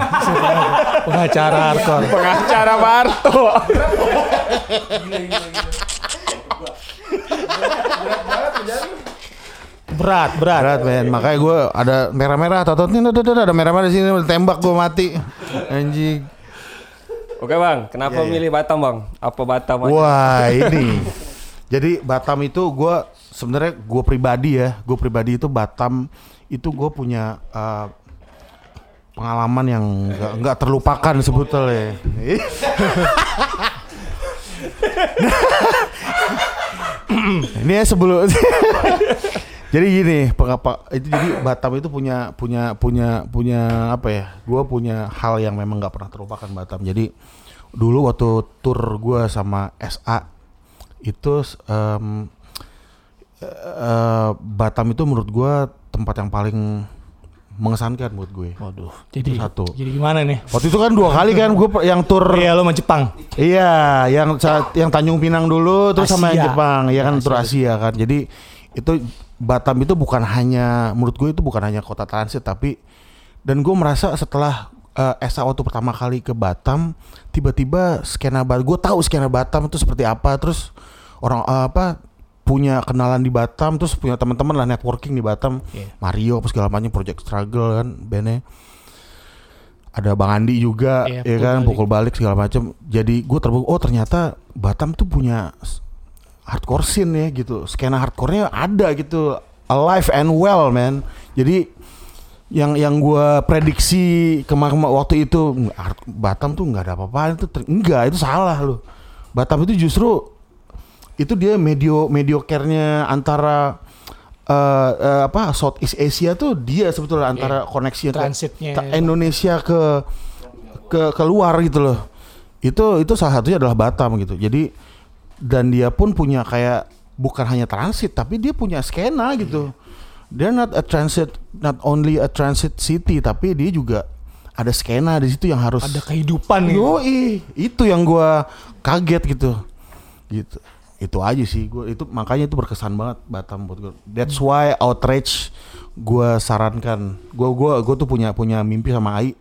[LAUGHS] Pengacara hardcore. Pengacara Barto. Berat, berat. Berat men, makanya gue ada merah-merah, tato ini ada, ada, ada merah-merah di sini, tembak gue mati. Anjing. Oke bang, kenapa milih Batam bang? Apa Batam aja? Wah ini. [LAUGHS] Jadi Batam itu gue sebenarnya gue pribadi ya, gue pribadi itu Batam itu gue punya eh, pengalaman yang nggak nggak terlupakan sebetulnya. [LAUGHS] Ini ya sebelum [LAUGHS] jadi gini, pengapa itu jadi Batam itu punya punya punya punya apa ya? Gua punya hal yang memang nggak pernah terlupakan Batam. Jadi dulu waktu tour gua sama SA itu em, eh, Batam itu menurut gua tempat yang paling mengesankan buat gue. Waduh. Jadi satu. Jadi gimana nih? Waktu itu kan dua kali kan gue yang tour Iya lo sama Jepang. Iya, yang saat yang Tanjung Pinang dulu terus sama yang Asia. Jepang, ya kan tur Asia kan. Jadi itu Batam itu bukan hanya menurut gue itu bukan hanya kota transit tapi dan gue merasa setelah eh, Esa waktu pertama kali ke Batam tiba-tiba skena Batam gue tahu skena Batam itu seperti apa terus orang eh, apa punya kenalan di Batam terus punya teman-teman lah networking di Batam. Mario apa segala macam Project Struggle kan bandnya. Ada Bang Andi juga Iya, ya pukul kan balik. pukul balik segala macam. Jadi gue terbuka oh ternyata Batam tuh punya hardcore scene ya gitu skena hardcore-nya ada gitu alive and well man jadi yang yang gue prediksi kemarin waktu itu "Nggak, hard- Batam tuh nggak ada apa-apa itu enggak itu salah loh Batam itu justru itu dia medio mediocre-nya antara eh, eh, apa Southeast Asia tuh dia sebetulnya antara koneksi ke- Transitnya. ke Indonesia ke ke keluar gitu loh. Itu itu salah satunya adalah Batam gitu. Jadi dan dia pun punya kayak bukan hanya transit tapi dia punya skena gitu. Dia not a transit not only a transit city tapi dia juga ada skena di situ yang harus Ada kehidupan nih. Yoi, itu yang gua kaget gitu. Gitu. Itu aja sih gua itu makanya itu berkesan banget Batam buat gua. That's why outrage gua sarankan. Gua gua gua tuh punya punya mimpi sama Ai.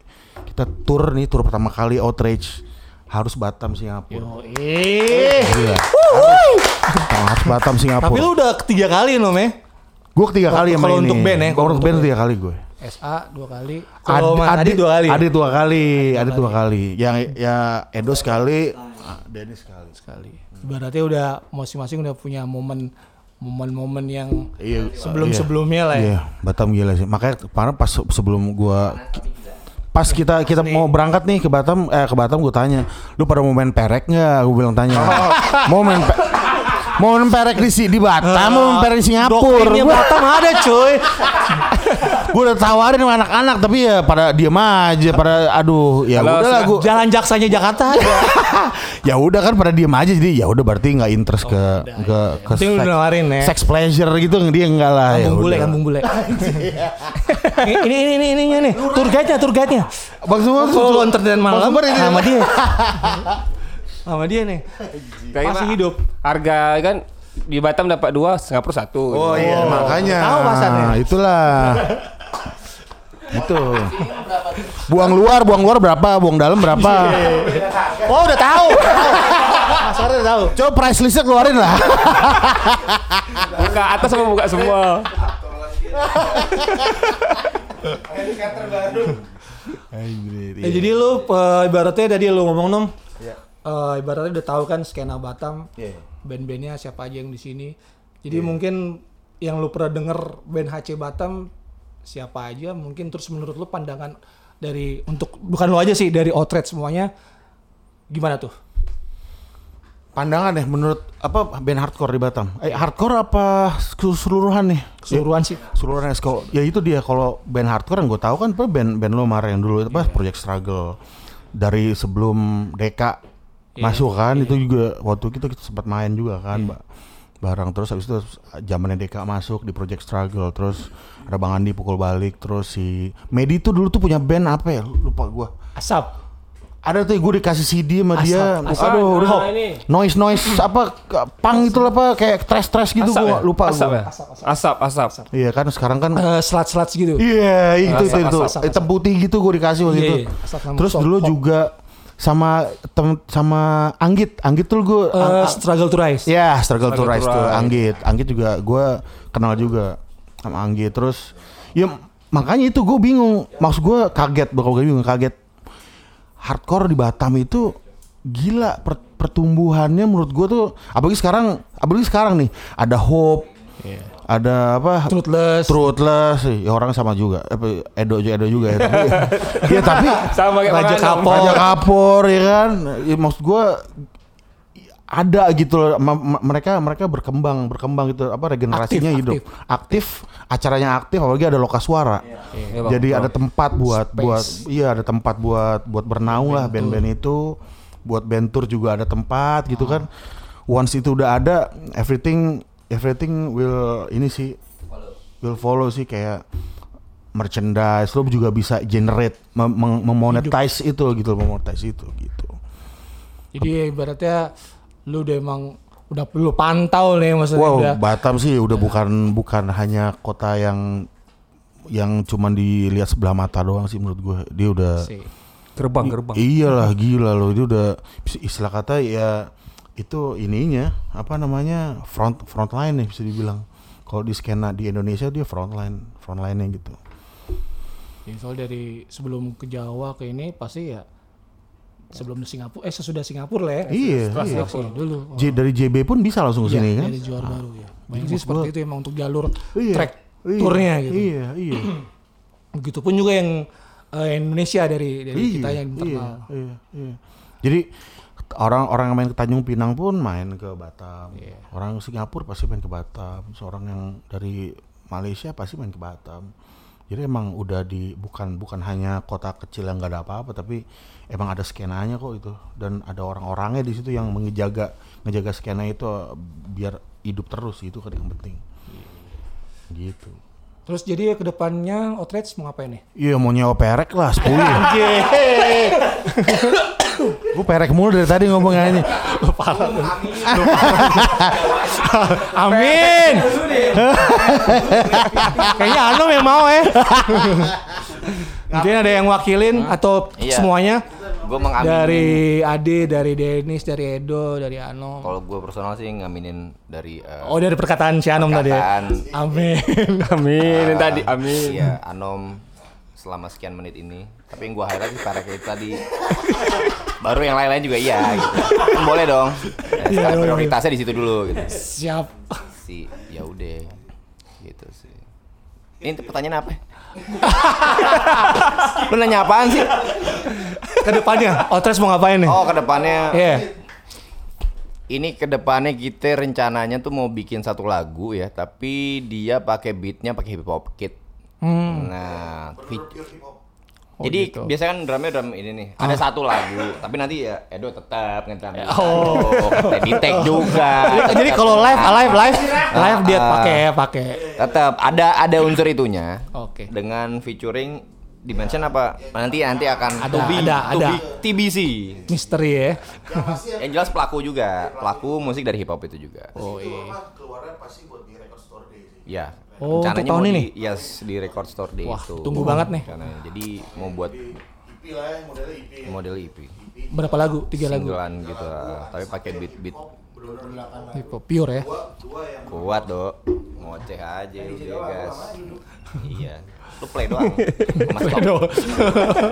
Kita tour nih tour pertama kali outrage harus Batam Singapura. Eh. Iya. Harus, harus Batam Singapura. Tapi lu udah ketiga kali nom ya? Gua ketiga kali sama Kalau ini. untuk band ya, Kalau untuk band tiga kali gue. SA dua kali. Kalau Adi Adi dua kali. ya? Adi dua kali, Adi dua kali. Yang ya Edo sekali, ah, Dennis sekali. sekali. Ibaratnya udah masing-masing udah punya momen momen-momen yang Iya, sebelum-sebelumnya lah ya. Iya, Batam gila sih. Makanya kemarin pas se- sebelum gua pas kita kita mau berangkat nih ke Batam eh ke Batam gua tanya, "Lu pada mau main perek nggak?" Gua bilang tanya. Oh. mau main pe- mau main perek di si di Batam, mau main perek di Singapura. Gua, Batam ada cuy. [LAUGHS] gua udah tawarin sama anak-anak tapi ya pada diem aja, pada aduh, ya udah lah gua. Jalan jaksanya Jakarta [LAUGHS] ya udah kan pada diem aja jadi ya udah berarti nggak interest ke ke ke Penting lu nawarin ya. sex pleasure gitu dia enggak lah ya bule, kampung bule. [LAUGHS] ini ini ini ini ini nih, tour guide-nya, tour guide-nya. Bang Sumar Kalau entertain malam sama dia. Sama dia nih. Kayak Masih hidup. Harga kan di Batam dapat dua, Singapura satu. Oh iya makanya. Tahu pasarnya. Itulah. [LAUGHS] Itu. Buang luar, buang luar berapa? Buang dalam berapa? [LAUGHS] Oh udah tahu. [LAUGHS] Pasarnya udah tahu. Coba price listnya keluarin lah. Buka atas sama buka semua. Ya, jadi lu eh, ibaratnya tadi lu ngomong nom. Eh, ibaratnya udah tahu kan skena Batam. Band-bandnya siapa aja yang di sini. Jadi mungkin yang lu pernah denger band HC Batam siapa aja mungkin terus menurut lu pandangan dari untuk bukan lu aja sih dari Outred semuanya gimana tuh? Pandangan deh menurut apa band hardcore di Batam? Eh hardcore apa keseluruhan nih? Keseluruhan sih. Seluruhan kalau ya itu dia kalau band hardcore yang gue tahu kan apa band band lo Mar yang dulu itu apa Project Struggle dari sebelum Deka masuk kan itu juga waktu kita, kita sempat main juga kan Mbak bareng terus habis itu zamannya Deka masuk di Project Struggle terus ada Bang Andi pukul balik terus si Medi tuh dulu tuh punya band apa ya lupa gua Asap. ada tuh gue dikasih CD sama dia Asap, aduh Nah, udah ini. noise noise apa punk itu apa kayak trash trash gitu Asap gua ya? lupa Asap gua. ya? Asap, asap. iya kan sekarang kan Eh, selat-selat gitu. Iya, itu itu, Asap, itu. asap, Hitam putih gitu gue dikasih waktu Iya, itu. Asap sama Terus dulu juga sama tem sama Anggit, Anggit tuh gue Eh, struggle to rise. ya struggle, to Struggle rise to tuh Rise. Anggit. Anggit juga gue kenal juga sama Anggit. Terus ya makanya itu gue bingung. Maksud gue kaget, bakal gue bingung kaget. Hardcore di Batam itu gila per- pertumbuhannya menurut gue tuh apalagi sekarang apalagi sekarang nih ada hope ada apa Truthless. Truthless sih, ya orang sama juga. Apa Edo juga Edo juga ya. Tapi, [LAUGHS] ya tapi Sama kayak Raja Kapol. Raja Kapor ya kan. Ya, maksud gua ada gitu loh ma- ma- mereka mereka berkembang berkembang gitu apa regenerasinya Aktif, hidup aktif. acaranya aktif apalagi ada loka suara Iya, Bang. jadi ada tempat buat Space. buat iya ada tempat buat buat bernaung lah band-band itu buat band tour juga ada tempat gitu kan once itu udah ada everything everything will ini sih will follow sih kayak merchandise. Lo juga bisa generate mem- mem- memonetize itu gitu memonetize itu gitu. Jadi ibaratnya lu udah emang udah lu pantau nih maksudnya wow udah. Batam sih udah bukan bukan hanya kota yang yang cuman dilihat sebelah mata doang sih menurut gue dia udah sih. Gerbang, gerbang. Iyalah gila loh. Itu udah istilah kata ya itu ininya apa namanya front front line nih bisa dibilang. Kalau di skena di Indonesia dia front line front line-nya gitu. Ya, soal dari sebelum ke Jawa ke ini pasti ya sebelum Singapura eh sesudah Singapura lah ya. Iya, Setelah iya. seleksi dulu. Oh. J, dari JB pun bisa langsung ke Iya, sini kan? Dari juara baru ya. Banyak maksud sih seperti itu emang untuk jalur Iya, track iya, tournya gitu. Iya, iya. [CLEARS THROAT] Begitupun juga yang eh, Indonesia dari dari iya, kita yang iya, internal. iya, iya. Jadi orang-orang yang main ke Tanjung Pinang pun main ke Batam. Iya. Orang Singapura pasti main ke Batam. Seorang yang dari Malaysia pasti main ke Batam. Jadi emang udah di bukan bukan hanya kota kecil yang nggak ada apa-apa, tapi emang ada skenanya kok itu dan ada orang-orangnya di situ yang menjaga ngejaga skena itu biar hidup terus itu kan yang penting. Gitu. Terus jadi ke depannya Outrage mau ngapain nih? Iya mau nyewa perek lah 10 [LAUGHS] [LAUGHS] Gue perek mulu dari tadi ngomongnya [LAUGHS] Amin. Kayaknya Anom yang mau ya. [LAUGHS] Mungkin ada yang wakilin atau Iya. semuanya Gue mengamini. dari Ade, dari Denis, dari Edo, dari Anom. Kalau gue personal sih ngaminin dari. eh, Oh dari perkataan si Anom tadi. ya? Amin. [LAUGHS] Amin eh, tadi, amin. Iya, Anom selama sekian menit ini. Tapi yang gue highlight sih para itu tadi. [LAUGHS] Baru yang lain-lain juga iya gitu. Kan boleh dong. Ya, sekarang iya. prioritasnya di situ dulu gitu. Siap. Si ya udah gitu sih. Ini pertanyaan apa? [LAUGHS] Lu nanya apaan sih? Ke depannya Outrage mau ngapain nih? Oh, ke depannya Iya. ini ke depannya kita rencananya tuh mau bikin satu lagu ya, tapi dia pakai beatnya pakai hip hop kit. Nah, fi- jadi gitu. biasanya kan drumnya drum ini nih. Ada satu lagu, tapi nanti ya Edo tetap ngedrum. [LAUGHS] Oh. di take juga. Jadi kalau live, live, live, live dia pakai pakai. tetap ada ada unsur itunya. Oke. Dengan featuring dimension apa? Nanti nanti akan Ada, to be- ada, to ada. be TBC. Misteri ya. Yang jelas pelaku juga, pelaku musik dari hip hop itu juga. Oh iya. Ya. Oh, untuk rencananya tahun mau ini? Di, yes, di record store day Wah, itu. tunggu banget nih. Rencananya. Jadi mau buat model EP. Berapa lagu? Tiga lagu. Singlean gitu lah. Tapi pakai beat-beat Hip hop pure ya. kuat, Dok. Ngoceh aja udah, gas. iya. Lu play doang. [LAUGHS] Mas.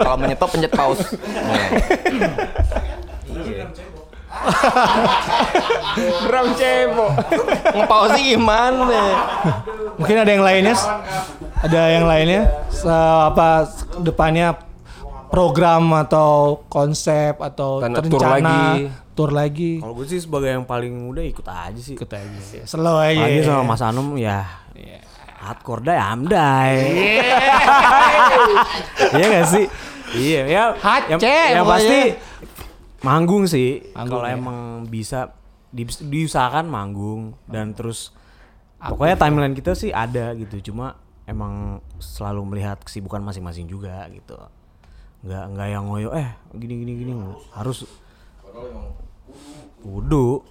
Kalau menyetop pencet pause. [LAUGHS] Iya. [LAUGHS] Drum cebo. Nge-pause gimana? Mungkin ada yang lainnya? Ada yang lainnya? Se- apa depannya program atau konsep atau Karena rencana tour lagi. tour lagi Kalau gue sih sebagai yang paling muda ikut aja sih. ikut aja slow aja Lagi sama Mas Anum ya. Hardcore dai amdai. Iya gak sih? Iya ya. Hace yang, yang pasti manggung sih. Kalau ya. emang bisa di- diusahakan manggung dan terus pokoknya timeline kita sih ada gitu cuma emang selalu melihat kesibukan masing-masing juga gitu nggak nggak yang ngoyo eh gini gini gini harus kudu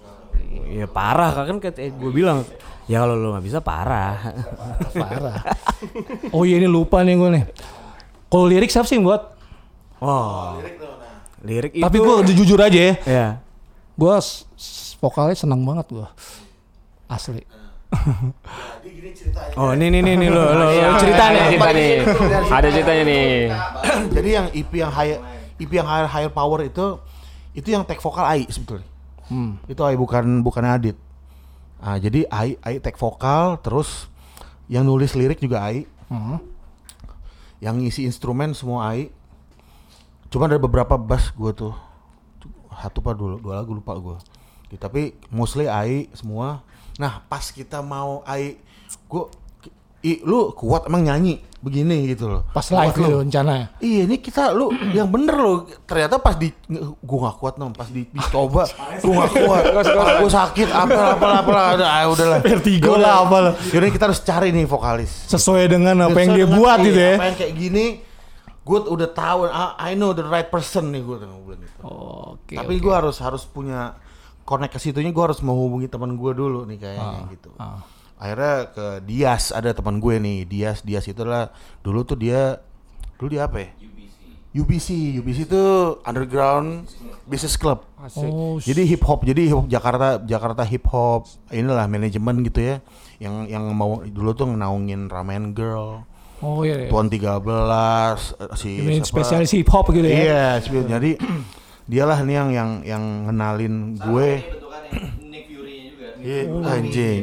ya parah kan kayak gue bilang ya kalau lo nggak bisa parah [LAUGHS] Parah. Oh iya ini lupa nih gue nih. Kalau lirik siapa sih yang buat? oh lirik itu Tapi gue jujur aja ya. ya Gue vokalnya seneng banget gue. Asli. oh ini nih nih nih lo lo, lo Iya, cerita ada nih cerita nih. Ada ceritanya nih. [COUGHS] Jadi yang EP yang high EP yang higher, higher power itu itu yang take vokal Ai sebetulnya. Itu Ai bukan bukan Adit. Ah, jadi Ai Ai take vokal terus yang nulis lirik juga Ai. Yang ngisi instrumen semua Ai. Cuma ada beberapa bass gue tuh. Satu apa dulu, dua lagu lupa gue. Tapi mostly Ai semua. Nah, pas kita mau Ai gue I, lu kuat emang nyanyi begini gitu loh. Pas live lu. rencananya. Iya ini kita lu yang bener lo ternyata pas di gua gak kuat nom pas di, dicoba gua [LAUGHS] gak kuat gua sakit apa apa apa lah ah, udahlah Vertigo lah, apa lah. Yaudah kita harus cari nih vokalis Sesuai dengan apa yang dia buat iya, gitu ya. apa yang kayak gini gue udah tahu ah, I know the right person nih gue bilang gitu. Oke. tapi gua harus harus punya connect ke situnya gue harus menghubungi teman gua dulu nih kayaknya gitu. ah. akhirnya ke Dias ada teman gue nih Dias. Dias itu adalah dulu tuh dia dulu dia apa ya? UBC UBC itu underground business club. Oh, jadi hip hop jadi hip hop Jakarta Jakarta hip hop inilah manajemen gitu ya. Yang yang mau dulu tuh ngenaungin Ramen Girl oh iya. iya. Tuan 13 eh, si Ini siapa? spesialis hip hop gitu ya. Iya, spe- jadi dialah nih yang yang yang ngenalin gue. Iya, anjing.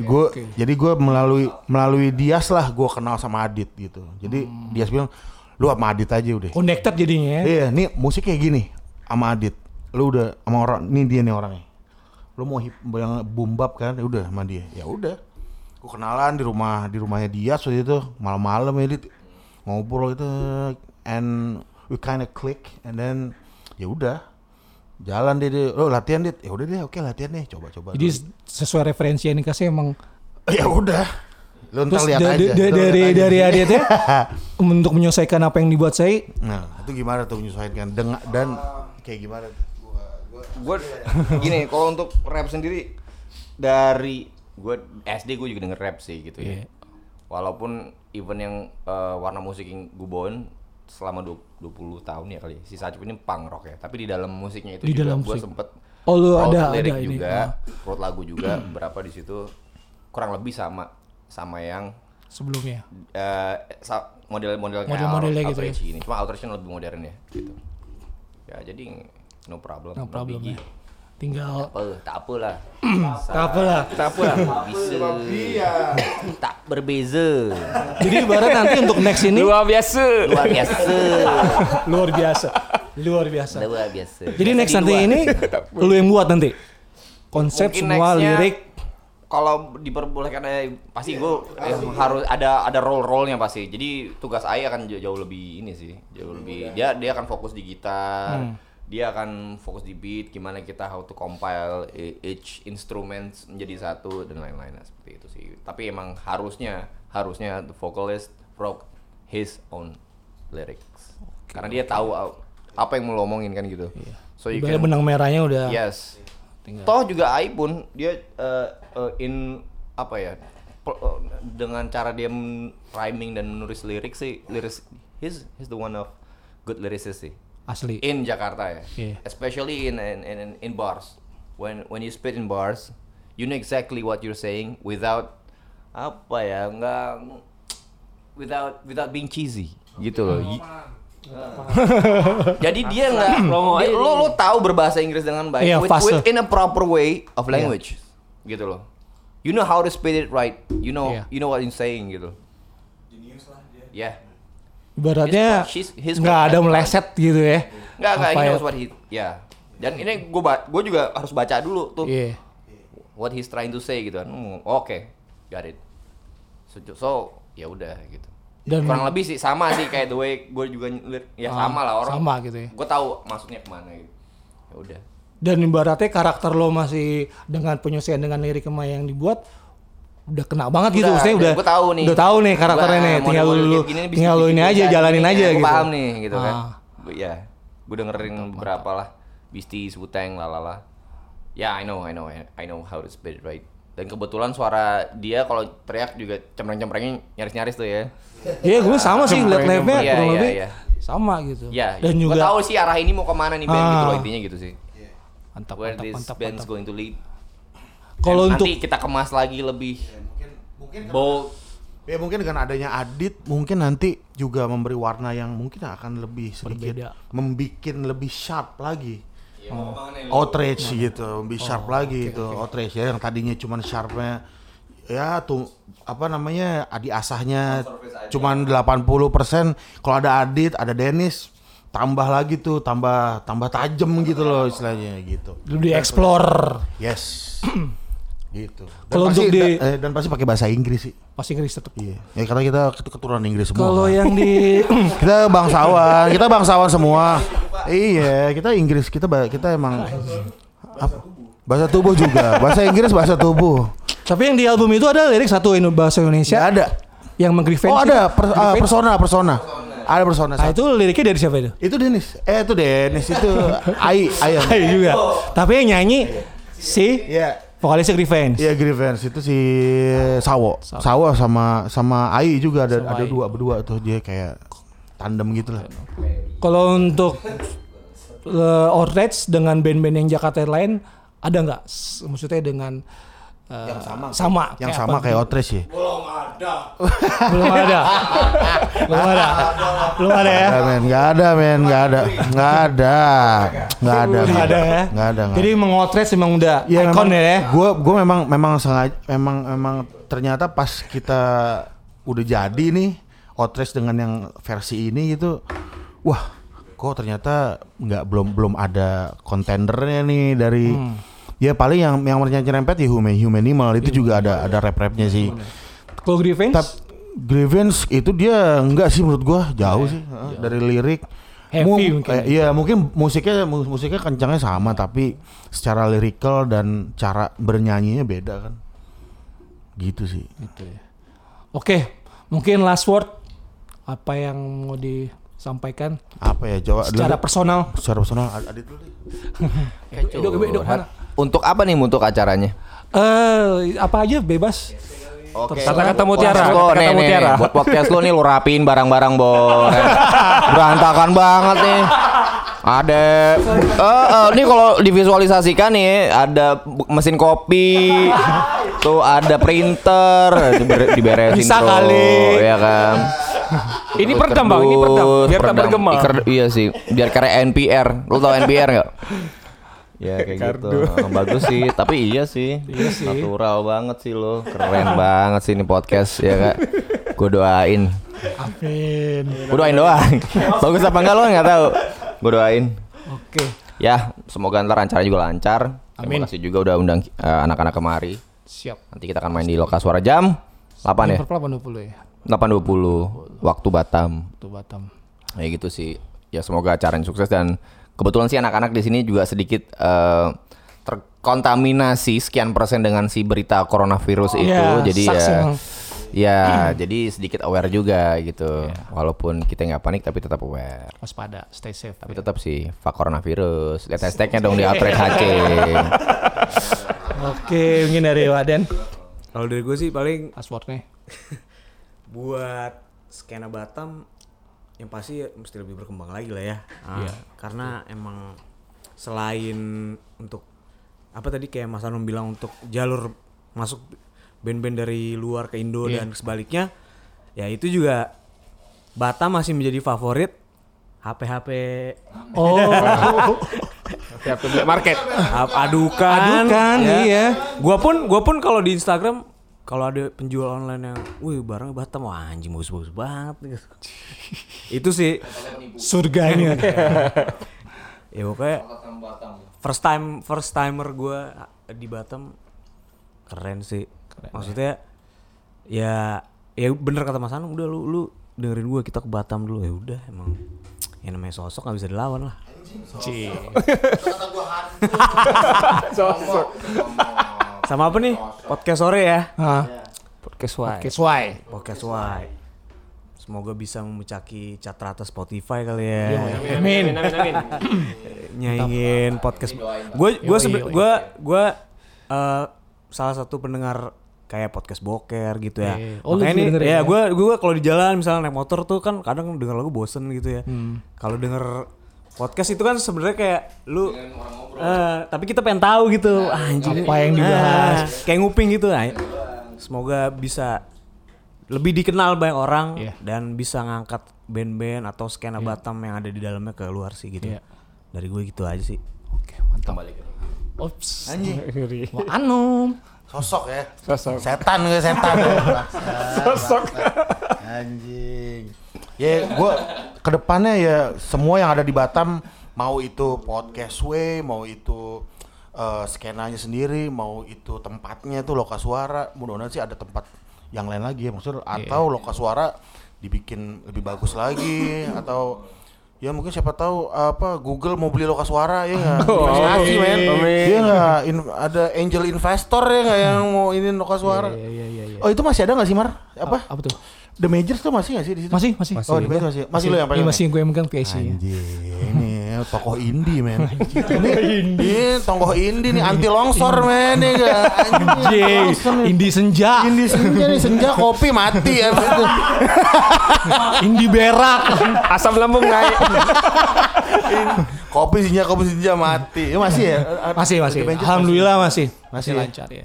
Gue jadi gue melalui melalui Dias lah gue kenal sama Adit gitu. Jadi Dias bilang lu sama Adit aja udah. Connected jadinya ya. Iya, nih musik kayak gini sama Adit. Lu udah sama orang, nih dia nih orangnya. Lu mau hip yang boom bap kan? Ya udah sama dia. Ya udah. Gue kenalan di rumah di rumahnya Dias waktu itu malam-malam ya Dit. ngobrol itu and we kind of click and then ya udah jalan deh, deh. oh latihan dit ya udah deh oke latihan deh coba-coba Jadi dulu. sesuai referensi yang dikasih emang [LAUGHS] ya udah lu ntar Terus lihat da- aja da- dari aja. dari Aditnya [LAUGHS] untuk menyelesaikan apa yang dibuat saya nah itu gimana tuh menyesuaikan dengan dan kayak gimana tuh? gue gini kalau untuk rap sendiri dari gue SD gue juga denger rap sih gitu ya Iya. walaupun event yang eh, warna musik yang gue bawain selama du- 20 tahun ya kali si Sacup ini punk rock ya tapi di dalam musiknya itu Di juga dalam gue musik. sempet Oh, lu ada- lirik ada ini, juga ah. wrote lagu juga [CLEARS THROAT] beberapa di situ kurang lebih sama sama yang sebelumnya. eh, sa- model-model kayak Out- gitu ya. Ini cuma outrage lebih modern ya gitu ya jadi no problem No problem ya. Tinggal apa tak apalah. [CLEARS THROAT] Tak apa lah. tak apalah. Bisa. Tak berbeza. Jadi ibarat nanti untuk next ini Luar biasa. luar biasa. [LAUGHS] Luar biasa. Luar biasa. luar biasa. Jadi next nanti luar. ini [LAUGHS] lu yang buat nanti. Konsep Mungkin semua lirik. kalau diperbolehkan eh, pasti gue eh, harus ada ada role role nya pasti. Jadi tugas Ayah akan jauh, jauh lebih ini sih jauh lebih dia dia akan fokus di gitar dia akan fokus di beat gimana kita how to compile e- each instruments menjadi satu dan lain-lain nah, seperti itu sih. Tapi emang harusnya harusnya the vocalist wrote his own lyrics. Karena dia tahu uh, apa yang mau lo omongin kan gitu. So you ibarat can benang merahnya udah Yes. Toh juga Ai pun dia eh, eh, in apa ya eh, dengan cara dia rhyming dan menulis lirik sih liris he's he's the one of good lyricist sih asli. in Jakarta ya. Iya. especially in in, in in bars. When when you spit in bars you know exactly what you're saying without apa ya nggak without without being cheesy. Gitu loh. Y- [LAUGHS] jadi dia nggak [LAUGHS] dia- lo lo tahu berbahasa Inggris dengan baik Iya, with, with in a proper way of language. Gitu loh. You know how to spit it right. You know Iya. you know what you're saying gitu. Ya Ibaratnya He's- he's- he's nggak ada meleset gitu ya. nggak nggak he ya? what he ya. Dan ini gue gue juga harus baca dulu tuh. Iya. what he's trying to say gitu kan. Hmm, oke got it. So, so ya udah gitu. Dan- kurang lebih sih sama sih kayak the way gue juga ya Ah, sama lah orang. sama gitu ya. gue tahu maksudnya ke mana gitu. Ya udah. Dan ibaratnya karakter lo masih dengan penyesuaian dengan lirik yang dibuat udah kena banget gitu Udah, maksudnya dan udah gua tahu nih. udah tahu nih karakternya Gua nih tinggal lu tinggal lu ini aja jalanin aja gitu. paham nih gitu kan. Ah. Gua- ya gue dengerin beberapa lah Beasties, Wu-Tang, lalala ya I know I know I know how to spit it right. Dan kebetulan suara dia kalau teriak juga cempreng-cemprengnya nyaris-nyaris tuh ya. Iya gue sama sih liat live-nya Iya, kurang iya, lebih iya. sama gitu. Ya dan gue juga tahu sih arah ini mau ke mana nih band gitu Ah. loh intinya gitu sih. Mantap where mantap this mantap, band's mantap. going to lead kalau untuk nanti kita kemas lagi lebih Mungkin mungkin bold Ya mungkin dengan adanya Adit mungkin nanti juga memberi warna yang mungkin akan lebih sedikit Berbeda. membikin lebih sharp lagi. Outrage gitu, lebih sharp lagi itu outrage ya yang tadinya cuman sharpnya ya tuh apa namanya adi asahnya cuman 80% kalau ada Adit, ada Dennis tambah lagi tuh tambah tambah tajam gitu loh istilahnya gitu. lebih explore Yes. [CLEARS THROAT] gitu. Dan Kalau pasti, untuk di- da- eh, dan pasti pakai bahasa Inggris sih. pasti Inggris tetap Iya. Ya karena kita ketu- keturunan Inggris semua. kalau kan. [LAUGHS] yang di kita bangsawan, kita bangsawan semua. iya, kita Inggris, kita kita emang bahasa tubuh juga, bahasa Inggris, bahasa tubuh. tapi yang di album itu ada lirik satu bahasa Indonesia Ya ada. yang mengrevenge Oh ada per- ah, Grevenge. persona, persona. Ada persona. nah satu. itu liriknya dari siapa itu Itu Dennis. Eh itu Dennis itu [LAUGHS] Ai. Iya juga tapi yang nyanyi si Iya. Vokalisnya Revenge Iya Grievance itu si Sawo. Sawo sama sama Ai juga ada Sama ada Ai. dua berdua tuh dia kayak tandem gitu lah. Kalau untuk uh, outrage dengan band-band yang Jakarta lain ada nggak? Maksudnya dengan uh, Yang sama. sama Yang kayak sama kayak Otres ya. [LAUGHS] belum ada. belum ada. Belum ada ya. Nggak, men, nggak ada men, nggak ada, nggak ada, nggak ada, Belum ada ya. nggak ada. nggak Jadi ada. mengoutrage memang udah ya ikon memang, ya. Gue gue memang memang sengaja, memang memang ternyata pas kita udah jadi nih Otres dengan yang versi ini gitu, wah, kok ternyata nggak belum belum ada kontendernya nih dari ya paling yang yang nyerempet ya Human Humanimal itu juga ada ada rap rapnya sih. Kalau Revenge Tap Grievance itu dia enggak sih menurut gua jauh sih heeh, dari lirik. Heavy Mu- mungkin. eh, Iya mungkin musiknya mu- musiknya kencangnya sama tapi secara lyrical dan cara bernyanyinya beda kan. Gitu sih. Oke, mungkin last word apa yang mau disampaikan Apa ya Jawa secara dulu- personal? secara personal Ad- Adit dulu deh. Hidup, hidup, hidup, mana? untuk apa nih untuk acaranya Eh, apa aja bebas. Oke. Kata-kata mutiara, lo, kata-kata nih, nih, mutiara. nih, buat podcast lo nih lo rapiin barang-barang Bon. [LAUGHS] Berantakan banget nih. Ada eh eh, ini kalau divisualisasikan nih ada mesin kopi. Tuh ada printer diber- diberesin Bisa kali. ya kan. [LAUGHS] Ini peredam bang, ini. Kerdus, Biar tak peredam. bergema. Iker- iya sih, biar kayak NPR. Lo tau NPR nggak? [LAUGHS] Ya kayak gitu. Bagus sih, tapi iya sih. [LAUGHS] Natural banget sih lo. Keren banget sih ini podcast ya kak. Gue doain. Amin. Gue doain doang. Bagus apa enggak lo nggak tahu. Gue doain. Oke. Ya, semoga ntar acaranya juga lancar. Amin. Terima kasih juga udah undang eh, anak-anak kemari. Siap. Nanti kita akan main di Loka Suara jam 8 ya. Per 8.20 ya. 8.20 waktu Batam. Tuh Batam. Ya gitu sih. Ya semoga acaranya sukses dan kebetulan sih anak-anak di sini juga sedikit eh, terkontaminasi sekian persen dengan si berita coronavirus itu. Ya, jadi ya ya jadi sedikit aware juga gitu. Walaupun kita nggak panik tapi tetap aware. Waspada, stay safe. Tapi tetap sih fuck coronavirus. Lihat hashtagnya dong di Outrage HC. Oke, mungkin dari Waden Kalau dari gue sih paling passwordnya. Buat skena Batam yang pasti ya mesti lebih berkembang lagi lah ya. Ah, Karena emang selain untuk apa tadi kayak Mas Anum bilang untuk jalur masuk band-band dari luar ke Indo dan sebaliknya, ya itu juga Batam masih menjadi favorit HP-HP Oh, tuh, market. adukan, Adukan, iya. Gua pun gua pun kalau di Instagram kalau ada penjual online yang, wih barang Batam. Wah anjing bagus-bagus banget gitu. [LAUGHS] itu sih. Surganya. [LAUGHS] ya pokoknya first time first timer gua di Batam keren sih. Maksudnya ya ya bener kata Mas Anung udah lu lu dengerin gua kita ke Batam dulu. Ya udah emang yang namanya sosok nggak bisa dilawan lah. [LAUGHS] Sama apa nih? Podcast sore ya. Hah? Podcast Why. Oke, why? Podcast Y. Semoga bisa memucaki cat rata Spotify kali ya. Amin. Amin amin. [LAUGHS] Nyaingin podcast. Gue gue sebe- gue gue eh, salah satu pendengar kayak podcast boker gitu ya. Eh, oh, Makanya ya ya? gue gue kalau di jalan misalnya naik motor tuh kan kadang denger lagu bosen gitu ya. Hmm. Kalau denger podcast itu kan sebenarnya kayak lu eh, tapi kita pengen tahu gitu anjing Apa yang dibahas? Ah, kayak nguping gitu nah, semoga bisa lebih dikenal banyak orang Iya. dan bisa ngangkat band-band atau skena Batam yang ada di dalamnya ke luar sih gitu Iya. dari gue gitu aja sih Oke, mantap. Ops. Anjing. Wah, Anum. Sosok ya. Sosok. Setan gue setan. [LAUGHS] Sosok. Anjing. Ya gue ke depannya ya semua yang ada di Batam mau itu podcast way, mau itu eh, skenanya sendiri, mau itu tempatnya itu loka suara, mudah-mudahan sih ada tempat yang lain lagi ya maksudnya atau loka suara dibikin lebih bagus lagi atau ya mungkin siapa tahu apa Google mau beli loka suara ya nggak? [LAUGHS] Investasi men. dia nggak? In- ada angel investor ya nggak yang mau ini loka suara? Iya, iya, iya, iya. oh itu masih ada nggak sih Mar? Apa? Apa tuh? The Majors tuh masih nggak sih di situ Masih, masih. oh The Majors masih masih lo yang Iya, pegang masih gue yang megang PSI. -nya. Anjing, ini [LAUGHS] tokoh indie men. ini, ini tokoh indie nih anti longsor men ya enggak. Anjing, Indi senja, Indie senja nih senja kopi mati ya. [LAUGHS] Indi berak. Asam lambung naik. kopi senja kopi senja mati. Ya masih ya? Masih, masih. Alhamdulillah masih. Masih Masih ya? lancar ya.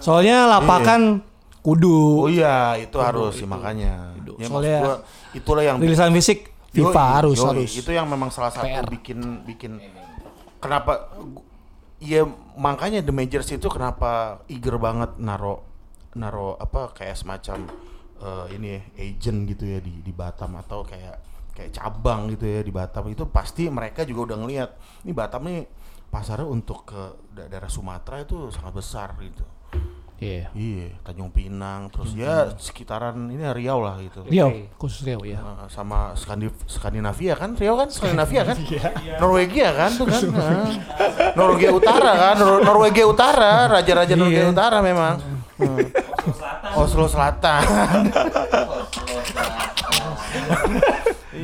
Soalnya lapakan kudu Oh iya, itu harus sih makanya. Ya, maksud Soalnya gua, itulah yang rilisan fisik FIFA Yoi, harus yoi. harus. Itu yang memang salah satu PR. bikin bikin kenapa Iya makanya The Majors itu kenapa eager banget naro naro apa kayak semacam eh, ini ya, agent gitu ya di di Batam atau kayak kayak cabang gitu ya di Batam itu pasti mereka juga udah ngelihat ini Batam nih pasarnya untuk ke da- daerah Sumatera itu sangat besar gitu. Iya. Iya, Tanjung Pinang terus ya sekitaran ini Riau lah gitu. Riau, khusus Riau ya. Uh, sama Skandif Skandinavia kan? Riau kan? Skandinavia kan? Norwegia kan tuh kan? Uh. Norwegia. Utara kan? Nor- Norwegia Utara raja-raja Norwegia Utara memang. Hmm. Oslo Selatan.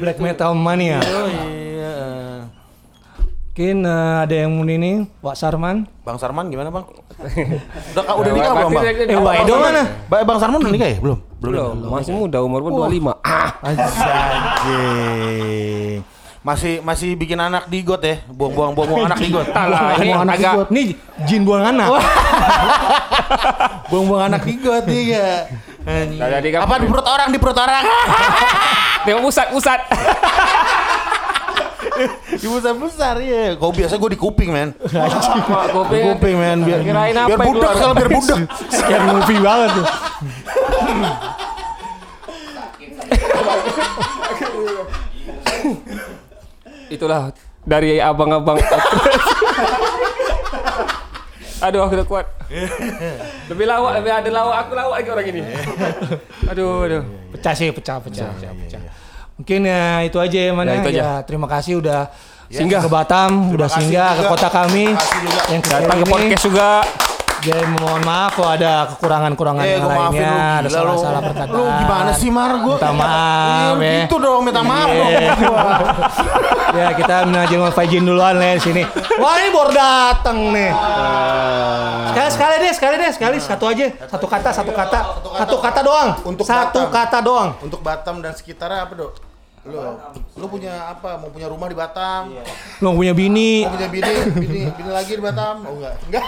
Black Metal Mania. oh iya Mungkin eh, ada yang mau ini, Pak Sarman. Bang Sarman gimana bang? [LAUGHS] Udah udah nikah belum bang? Eh, Wak Edo mana? Ba- Bang Sarman udah nikah ya? Belum? Belum, masih muda umur pun 25. Ah, Anjing masih masih bikin anak di got ya? Buang-buang buang anak di got Alah, ini buang anak agak- got Nih, jin buang anak. [LAUGHS] buang-buang anak di got nih ya jadi apa di perut orang di perut orang? Tengok pusat pusat. [LAUGHS] di besar besar ya kau biasa gue di kuping men di kopi. kuping men biar Kirain apa biar budak kalau biar budak Sekian [LAUGHS] movie banget tuh. Itulah dari abang-abang. Aduh, aku udah kuat. Lebih lawak, lebih ada lawak. Aku lawak lagi orang ini. Aduh, aduh. Pecah sih, pecah, pecah, pecah, pecah. Mungkin ya itu aja ya mana Ya, ya, itu aja. terima kasih udah Singgah. ke Batam, udah kasih singgah ke kota kami yang Datang ke podcast juga. Jadi mohon maaf kalau ada kekurangan-kekurangan Eh, yang lainnya, lu ada salah-salah perkataan. Lu gimana sih Mar gue? Minta maaf ya. Gitu dong, minta maaf dong. [LAUGHS] ya kita menajil mau Fajin duluan lah di sini. Wah ini baru dateng nih. Sekali sekali deh, sekali deh, sekali satu aja, satu kata, satu kata, satu kata doang. Untuk satu kata doang. Untuk Batam dan sekitarnya apa dok? Lu, lu punya apa? Mau punya rumah di Batam? Lo punya bini, Mau punya bini, bini, bini lagi di Batam? Oh enggak? Enggak.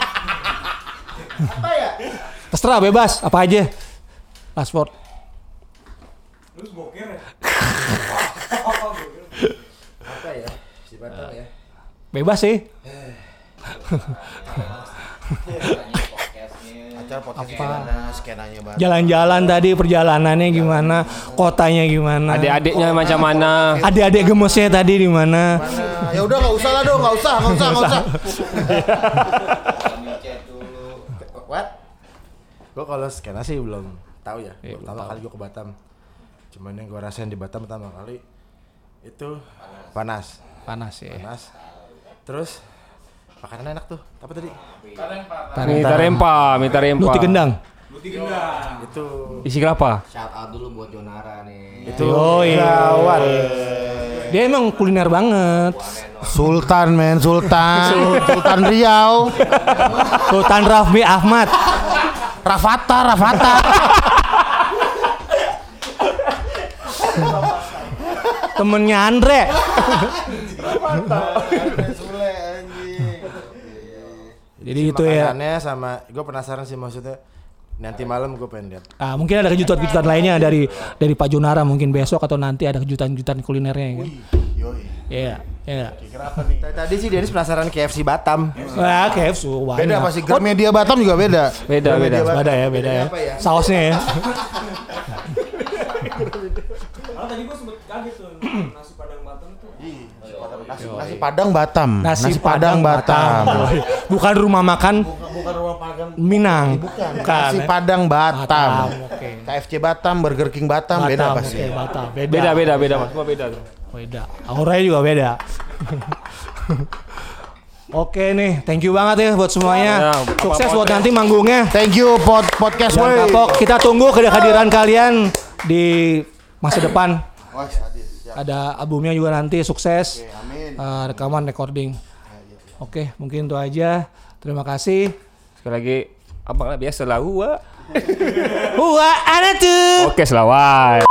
apa ya? terserah bebas, apa aja. Last word. Apa ya? Si Batam ya. Bebas sih. Acara podcast gimana? Skenanya Batam. Jalan-jalan tadi perjalanannya gimana, kotanya gimana. Adik-adiknya macam mana? Adik-adik gemesnya tadi di mana? Ya udah nggak usah lah dong, nggak usah, nggak usah, nggak usah. [LAUGHS] What? Gue kalau skena sih belum tahu ya. Pertama kali gue ke Batam. Cuman yang gue rasain di Batam pertama kali Itu panas. Panas ya. Panas. Terus makanan enak tuh. Apa tadi? Minta rempa, minta rempa. Luti gendang. Itu Isi kelapa. Shout out dulu buat Jonara nih. itu Yoi. gawat. Dia emang kuliner banget. Sultan men, Sultan. [LAUGHS] Sultan Riau. Sultan Raffi Ahmad. Rafata, Rafata. Temennya Andre. Jadi itu ya. Makanannya sama gue penasaran sih maksudnya nanti malam gue pengen lihat. Ah, mungkin ada kejutan-kejutan lainnya dari dari Pak Junara mungkin besok atau nanti ada kejutan-kejutan kulinernya kan. Iya, iya. Tadi- Tadi sih Dennis penasaran KFC Batam. Wah, KFC banyak. Beda pasti Gramedia Batam juga beda. Beda, beda. Beda ya, beda ya. Ya? Sausnya ya. [LAUGHS] Karena tadi gue sempet kaget tuh nasi padang. Nasi, nasi Padang Batam. Nasi, Padang Batam. [LAUGHS] Bukan rumah makan Bukan rumah Padang. Minang. Bukan. Nasi Padang Batam. Batam. KFC Batam, Burger King Batam, beda Batam, pasti. oke, Batam. Beda. Beda, beda, beda, Mas. Semua beda tuh. Beda. Auranya juga beda. [LAUGHS] Oke nih, thank you banget ya buat semuanya. Ya, Sukses apa- buat nanti manggungnya. Thank you pod podcast Dan woi. kapok, kita tunggu kehadiran kalian di masa depan. Ada albumnya juga nanti sukses. Eh, rekaman recording. Oke, mungkin itu aja. Terima kasih. Sekali lagi, apa biasa lah, gua. Wah, [LAUGHS] ada tuh. Oke, selawat.